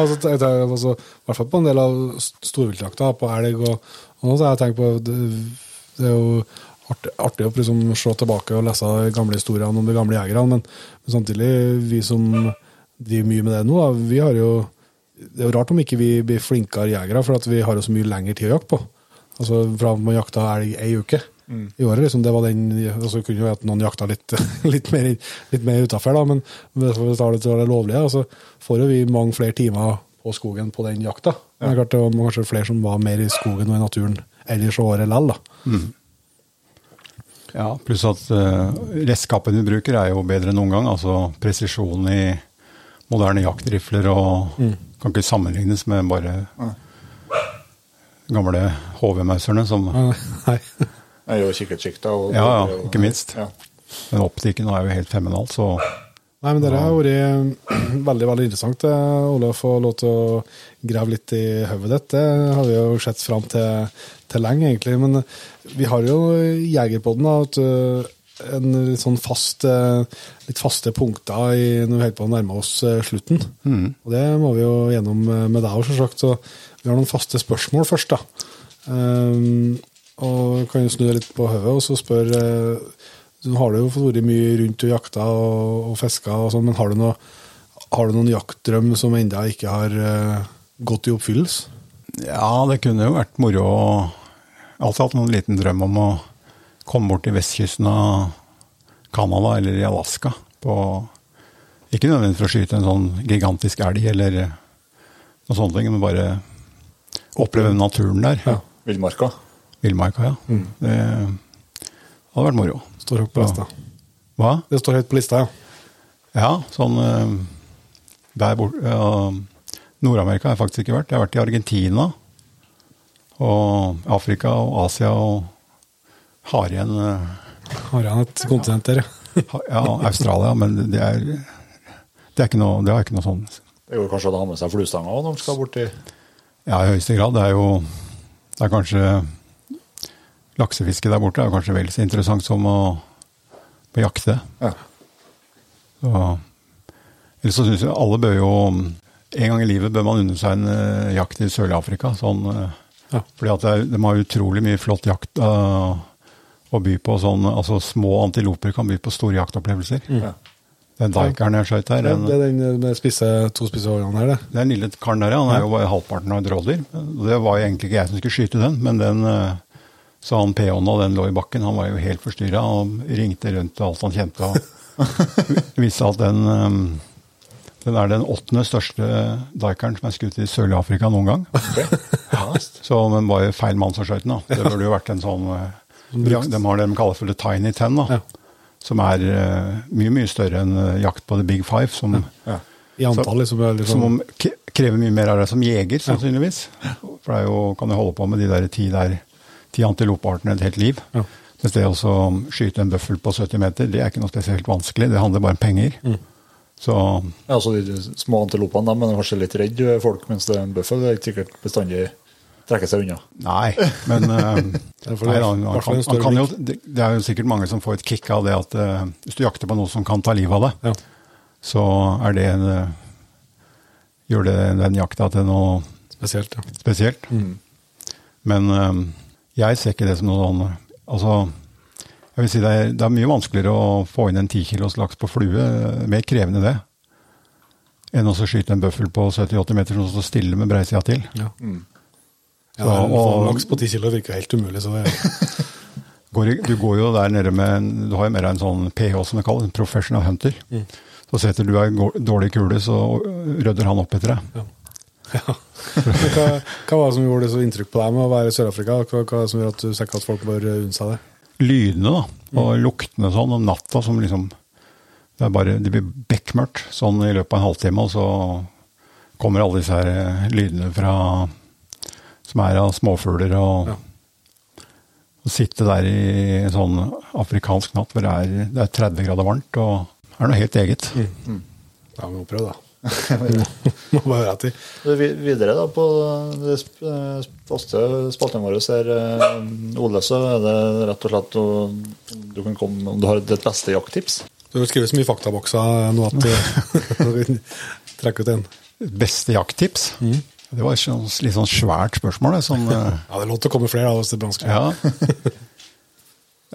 altså, altså, I hvert fall på en del av storviltjakta, på elg og, og noe, så har jeg tenkt på det, det er jo artig, artig å liksom, se tilbake og lese gamle historier om de gamle jegerne, men, men samtidig, vi som driver mye med det nå. Vi har jo, det er jo rart om ikke vi blir flinkere jegere, for at vi har jo så mye lengre tid å jakte på. Altså Fra man jakta elg ei uke mm. i året, liksom, det var den altså kunne jo være at noen jakta litt, <laughs> litt mer, litt mer utafor, men hvis vi tar det til det lovlige, så får jo vi mange flere timer på skogen på den jakta. Ja. Det, det var kanskje flere som var mer i skogen og i naturen ellers året likevel. Mm. Ja, pluss at uh, redskapene vi bruker er jo bedre enn noen gang. Altså presisjonen i moderne jaktrifler og mm. kan ikke sammenlignes med bare Nei. gamle HV-mauserne som Nei. Det er jo kikkertsikta. Ja, ja, ikke minst. Ja. Men optikken er jo helt feminal, så Nei, men Det har vært <clears throat> veldig veldig interessant, eh, Ole, å få lov til å grave litt i hodet ditt. Det har vi jo sett fram til, til lenge, egentlig. Men vi har jo Jegerpodden. eh, en litt sånn fast, eh, litt faste punkter i, når vi holder på å nærme oss eh, slutten. Mm. Og det må vi jo gjennom eh, med deg òg, selvsagt. Så vi har noen faste spørsmål først, da. Um, og kan jo snu deg litt på hodet og så spørre Nå har du jo vært mye rundt og jakta og, og fiska og sånn, men har du, noe, har du noen jaktdrøm som ennå ikke har uh, gått i oppfyllelse? Ja, det kunne jo vært moro. Jeg har alltid hatt en liten drøm om å komme bort til vestkysten av Canada eller i Alaska på Ikke nødvendigvis for å skyte en sånn gigantisk elg eller noe sånt, men bare oppleve naturen der. Ja. Villmarka? Villmarka, ja. Mm. Det hadde vært moro. Står høyt på lista. Hva? Det står høyt på lista, ja. Ja, sånn eh, der borte ja, Nord-Amerika har jeg faktisk ikke vært. Jeg har vært i Argentina og Afrika og Asia og har igjen eh, Har igjen et kontinent der, ja. ja, Australia, men det er, det er ikke noe, det er ikke noe sånn Det går kanskje å ha med seg fluestanga når man skal bort til Ja, i høyeste grad. Det er jo det er kanskje Laksefiske der borte er kanskje vel så interessant som å på jakte. Ja. Så, ellers så syns jeg alle bør jo En gang i livet bør man unne seg en uh, jakt i Sør-Afrika. Sånn uh, Ja. Fordi at er, de har utrolig mye flott jakt uh, å by på. Sånn, altså Små antiloper kan by på store jaktopplevelser. Mm. Ja. Den dikeren jeg skjøt her den, Det er den med spisse, to spisse årene her, det? Den lille karen der, ja. Han er jo bare halvparten av et rådyr. Det var jo egentlig ikke jeg som skulle skyte den, men den uh, så han peonen og den lå i bakken. Han var jo helt forstyrra og ringte rundt alt han kjente. og <laughs> viste at den um, den er den åttende største dikeren som er skutt i Sørlig-Afrika noen gang. Okay. så den var jo feil mann som skjøt den. Det burde jo vært en sånn eh, De har det de kaller for the tiny ten, da, ja. som er uh, mye mye større enn uh, jakt på the big five. Som, ja. I antall, liksom, liksom. Som krever mye mer av deg som jeger, sannsynligvis. For det jo, kan jo holde på med de der ti, der, ti antilopeartene et helt liv. Mens det å skyte en bøffel på 70 meter, det er ikke noe spesielt vanskelig. Det handler bare om penger. Mm. Så, ja, så de små antilopene de er kanskje litt redd folk, mens det er en bøffel det er ikke sikkert bestandig trekker seg unna. Nei, men det, er jo sikkert mange som får et kick av det at uh, hvis du jakter på noe som kan ta livet av deg, ja. så er det en, uh, gjør det den jakta til noe spesielt. Ja. spesielt. Mm. Men jeg ser ikke det som noe Altså, jeg vil si det er, det er, mye vanskeligere å få inn en 10 kilos laks på flue. Mer krevende det. Enn å skyte en bøffel på 70-80 meter som står stille med breisida til. Ja. Mm. Ja, så, og, laks på 10 kilo virker helt umulig. så det <laughs> går, Du går jo der nede med Du har jo mer en sånn PH, som det kalles, en professional hunter. Mm. Så setter du ei dårlig kule, så rydder han opp etter deg. Ja. Ja. hva, hva, var det som gjorde det så inntrykk på deg med å være i Sør-Afrika? Hva, hva som gjør at du ser at folk bør unne seg det? lydene da, og mm. luktene sånn om natta som liksom Det er bare, det blir bekmørkt sånn i løpet av en halvtime, og så kommer alle disse her eh, lydene fra som er av småfugler. og ja. Å sitte der i en sånn afrikansk natt hvor det er, det er 30 grader varmt, og det er noe helt eget. Mm. Mm. Ja, vi må prøve, da. <laughs> Må bare rett i. Videre da, på de faste spalten vår ser eh, Ole, så er det rett og slett du kan komme om du har ditt beste jakttips. Du har skrevet så mye faktabokser nå at <laughs> <laughs> du trekker ut en. Beste jakttips? Mm. Det var et sånn, litt sånn svært spørsmål. Sånn, ja, det er lov til å komme flere hvis det til vanskelig. Ja.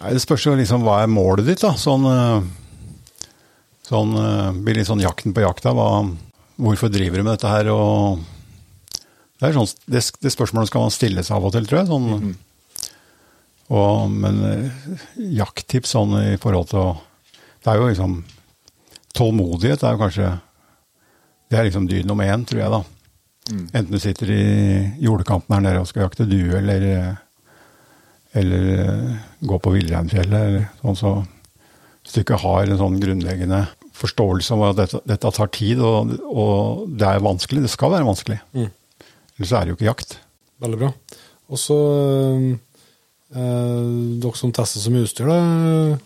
Nei, det spørs jo liksom hva er målet ditt, da. Sånn eh, Sånn, eh, blir litt sånn jakten på jakta. Hva, hvorfor driver du med dette her? Og det, er sånn, det, det spørsmålet skal man stille seg av og til, tror jeg. Sånn, mm -hmm. og, men eh, jakttips sånn i forhold til å Det er jo liksom Tålmodighet er jo kanskje Det er liksom dyd nummer én, tror jeg, da. Mm. Enten du sitter i jordekanten her nede og skal jakte due, eller, eller eh, gå på villreinfjellet, eller sånn, så hvis du ikke har en sånn grunnleggende forståelse av at dette, dette tar tid, og, og, det er vanskelig, det skal være vanskelig, mm. ellers er det jo ikke jakt. Veldig bra. Og så øh, dere som tester som utstyr, da.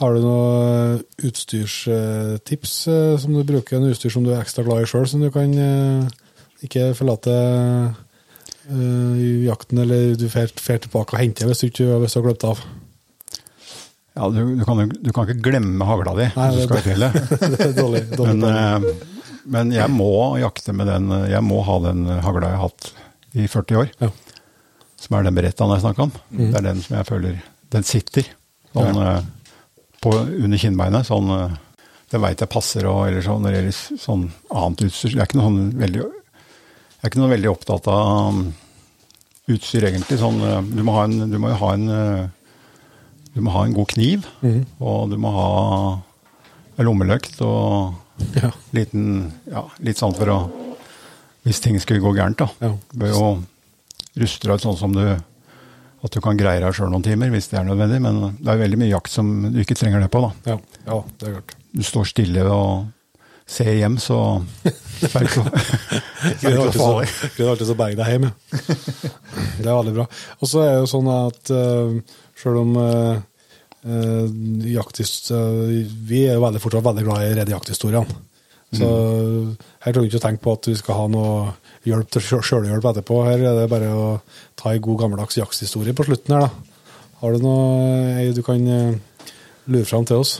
Har du noen utstyrstips øh, som du bruker, en utstyr som du er ekstra glad i sjøl, som du kan øh, ikke forlate i jakten, eller du fer tilbake og henter hvis du ikke har glemt av? Ja, du, du, kan, du, kan, ikke glemme hagla di hvis du skal i fjellet. <laughs> det er dårlig, dårlig men, eh, men, jeg må jakte med den Jeg må ha den hagla jeg har hatt i 40 år. Ja. Som er den beretta jeg snakka om. Mm. Det er den som jeg føler Den sitter sånn, ja. Eh, på, under kinnbeinet. Sånn, eh, det veit jeg passer og eller sånn, når det gjelder sånn annet utstyr. Jeg er ikke noe sånn veldig jeg er ikke noe veldig opptatt av um, utstyr, egentlig. Sånn, du, må en, du må jo ha en du må ha en god kniv, mm. og du må ha en lommelykt og ja. liten Ja, litt sånn for å Hvis ting skulle gå gærent, da. Ja. Du bør jo ruste deg sånn som du At du kan greie deg sjøl noen timer hvis det er nødvendig, men det er veldig mye jakt som du ikke trenger det på, da. Ja, ja det er klart. Du står stille og ser hjem, så det er ikke så <laughs> farlig. Kunne alltid så berg deg hjem, ja. Det er veldig bra. Og så er det jo sånn at uh, Sjøl om uh, uh, jaktist, uh, Vi er veldig, fortsatt veldig glad i redejakthistoriene. Så mm. her trenger vi ikke tenke på at vi skal ha noe hjelp til sjølhjelp etterpå. Her er det bare å ta en god gammeldags jakthistorie på slutten her, da. Har du noe du kan lure fram til oss?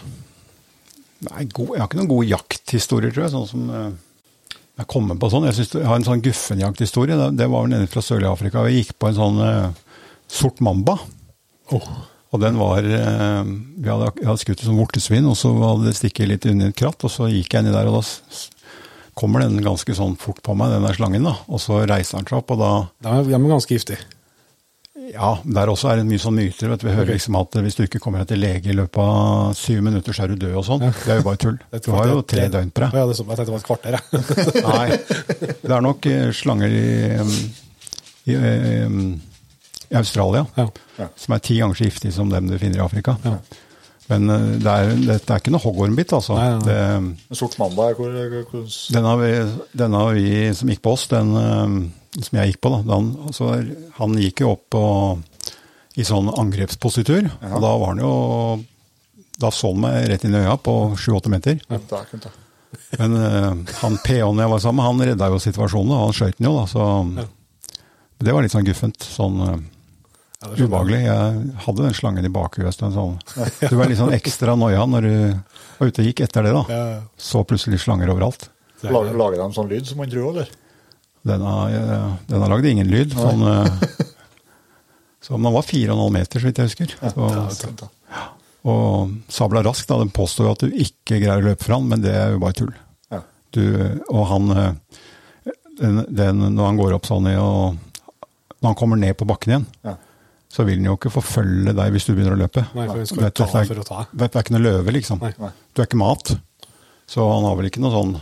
Nei, god, jeg har ikke noen god jakthistorie, tror jeg. Sånn som Jeg kommer på sånn, jeg, synes, jeg har en sånn guffenjakthistorie. Det, det var nede fra Sør-Afrika, Vi gikk på en sånn uh, sort mamba. Oh. Og den var uh, Vi hadde, hadde skutt som vortesvin, og så hadde det stikket litt under et kratt. Og så gikk jeg inni der, og da kommer den ganske sånn fort på meg, den der slangen. da, Og så reiser den seg opp, og da Da er den ganske giftig. Ja, der også er det mye sånn myter. vet du. Vi hører okay. liksom at hvis du ikke kommer deg til lege i løpet av syv minutter, så er du død og sånn. Ja. Det er jo bare tull. Du har jo tre døgn på deg. Ja, det er som, jeg tenkte det var et kvarter, jeg. <laughs> Nei, det er nok eh, slanger i, i, i, um, i Australia ja. som er ti ganger så giftig som dem du finner i Afrika. Ja. Men uh, det er, dette er ikke noe hoggormbitt, altså. Nei, nei. Det, Sort mandag, hvor, hvor... Denne, vi, denne vi som gikk på oss, den som jeg gikk på, da, han, altså, han, gikk jo opp på, i sånn angrepspositur. Ja. Og da var han jo Da så han meg rett inn i øya på sju-åtte meter. Ja, Men uh, han PH-en jeg var sammen med, han redda jo situasjonen, og han skøyt den jo, da. Så ja. det var litt sånn guffent. Sånn uh, ubehagelig. Jeg hadde den slangen i bakhuet. Sånn. Du var litt sånn ekstra noia når du var ute og gikk etter det, da. Så plutselig slanger overalt. Lager, lager de sånn lyd som man tror, eller? Den har, den har lagd ingen lyd. Sånn, eh, så den var 4,5 meter, så vidt jeg husker. Så, ja. Og sabla raskt. da. Den påstår jo at du ikke greier å løpe fra den, men det er jo bare tull. Ja. Du, og han eh, den, den, Når han går opp sånn i og Når han kommer ned på bakken igjen, ja. Så vil den jo ikke forfølge deg hvis du begynner å løpe. Nei, for skal ta for å ta. Det er ikke noe løve, liksom. Nei. Du er ikke mat. Så han har vel ikke noe sånn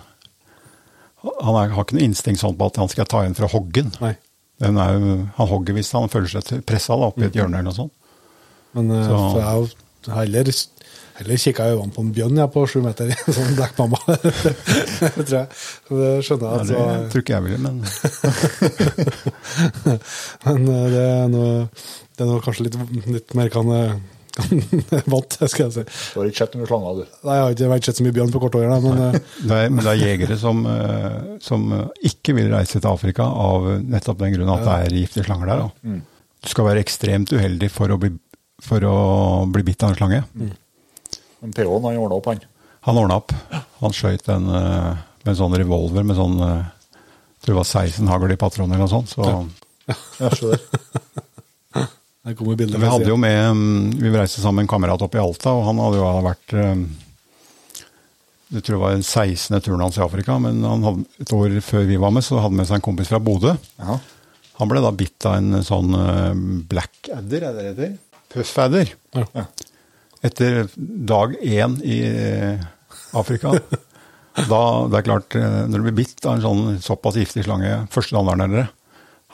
han er, har ikke noe instinkt sånn på at han skal ta igjen fra hoggen. Nei. Jo, han hogger hvis han føler seg pressa oppi i et mm. hjørne eller noe sånt. Men så, så. jeg har heller, heller kikka i øynene på en bjørn ja, på sju meter, som <laughs> blekkmamma. <laughs> det tror jeg. Det skjønner jeg. Altså. Ja, det tror ikke jeg ville, men <laughs> Men uh, det er noe, det er noe kanskje litt, litt mer kan vant, skal jeg si. Du har ikke sett noen slanger, du? Nei, jeg har ikke, ikke sett så mye bjørn på kortåret. Men, eh, det er, men det er jegere som, eh, som, ikke vil reise til Afrika av nettopp den grunn at det er giftige slanger der. Mm. Du skal være ekstremt uheldig for å bli, for å bli bitt av en slange. Mm. Men PH-en har ordna opp, han? Han ordna opp. Han skøyt en eh, med en sånn revolver med sånn jeg tror det var 16 hagl i patroner eller noe sånt. Så. Ja. Jeg skjønner. <laughs> Der kommer bildet. Vi hadde jo med, mm, vi reiste sammen med en kamerat opp i Alta, og han hadde jo vært mm, Jeg tror det var den 16. turen hans i Afrika, men han hadde, et år før vi var med, så hadde han med seg en kompis fra Bodø. Ja. Han ble da bitt av en sånn blackadder, er det det heter? Puffadder. Ja. Etter dag én i eh, Afrika. Da, det er klart, eh, når du blir bitt av en sånn såpass giftig slange første dagen der nede,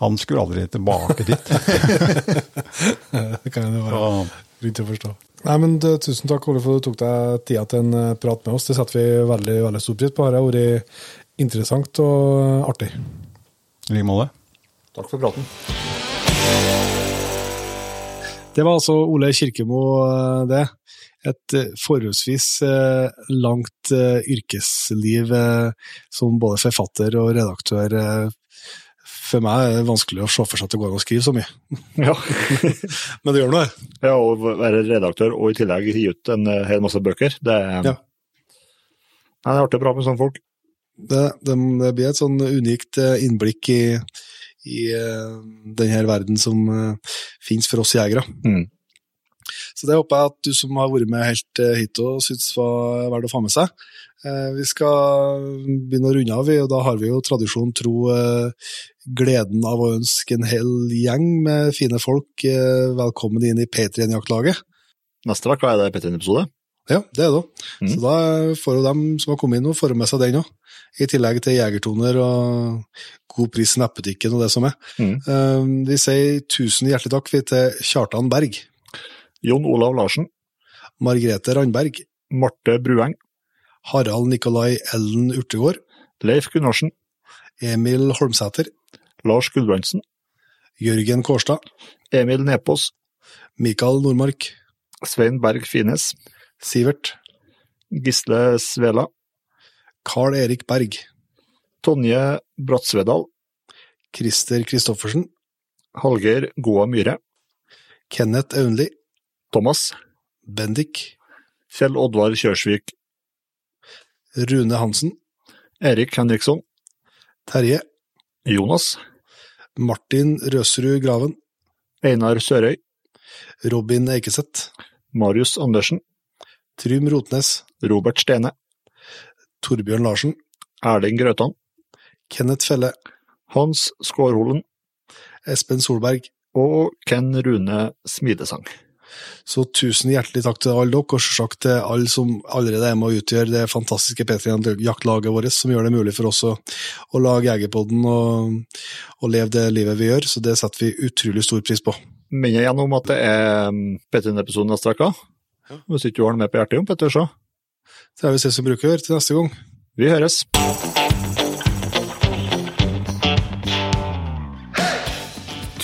han skulle aldri tilbake dit. <laughs> det kan jo være grunn til å forstå. Nei, men det, Tusen takk, Ole, for at du tok deg tida til en eh, prat med oss. Det setter vi veldig veldig stor pris på. Det har vært interessant og artig. I like måte. Takk for praten. Det var altså Ole Kirkemo, eh, det. Et eh, forholdsvis langt yrkesliv som både forfatter og redaktør for meg er det vanskelig å se for seg at det går an å skrive så mye. <laughs> Ja. <laughs> Men det gjør noe. Ja, å være redaktør og i tillegg gi ut en eh, hel masse bøker, det er, ja. det er artig å prate med sånne folk. Det, det, det, blir et sånn unikt eh, innblikk i, i denne verden som finnes for oss jegere. Mm. Så det håper jeg at du som har vært med helt hit og syns var verdt å få med seg. Eh, vi skal begynne å runde av, og da har vi jo tradisjon tro eh, gleden av å ønske en hel gjeng med fine folk eh, velkommen inn i P3-jaktlaget. Neste uke er det P3-episode? Ja, det er det. Mm. Så da får jo dem som har kommet inn, få med seg den òg. I tillegg til jegertoner og god pris i nettbutikken og det som er. Mm. Vi sier tusen hjertelig takk til Kjartan Berg. Jon Olav Larsen. Margrethe Randberg. Marte Brueng. Harald Nikolai Ellen Urtegård. Leif Gunnarsen. Emil Holmsæter. Lars Gudbrandsen. Jørgen Kårstad. Emil Nepås. Mikael Nordmark. Svein Berg Fines. Sivert. Gisle Svela. Carl Erik Berg. Tonje Bratsvedal. Christer Christoffersen. Hallgeir Goa Myhre. Kenneth Aunli. Thomas. Bendik. Kjell Oddvar Kjørsvik Rune Hansen. Erik Henriksson. Terje. Jonas. Martin Røsrud Graven. Einar Sørøy. Robin Eikeseth. Marius Andersen. Trym Rotnes. Robert Stene. Torbjørn Larsen. Erling Grøtan. Kenneth Felle. Hans Skårholen. Espen Solberg. Og Ken Rune Smidesang. Så tusen hjertelig takk til alle dere, og selvsagt til alle som allerede er med og utgjør det fantastiske P3-jaktlaget vårt, som gjør det mulig for oss å, å lage Jegerpodden og, og, leve det livet vi gjør. Så det setter vi utrolig stor pris på. Minner igjen om at det er P3-episoden neste uke. Hvis ikke du har den med på hjertet, Jon Petter, så Det er vi som bruker til neste gang. Vi høres.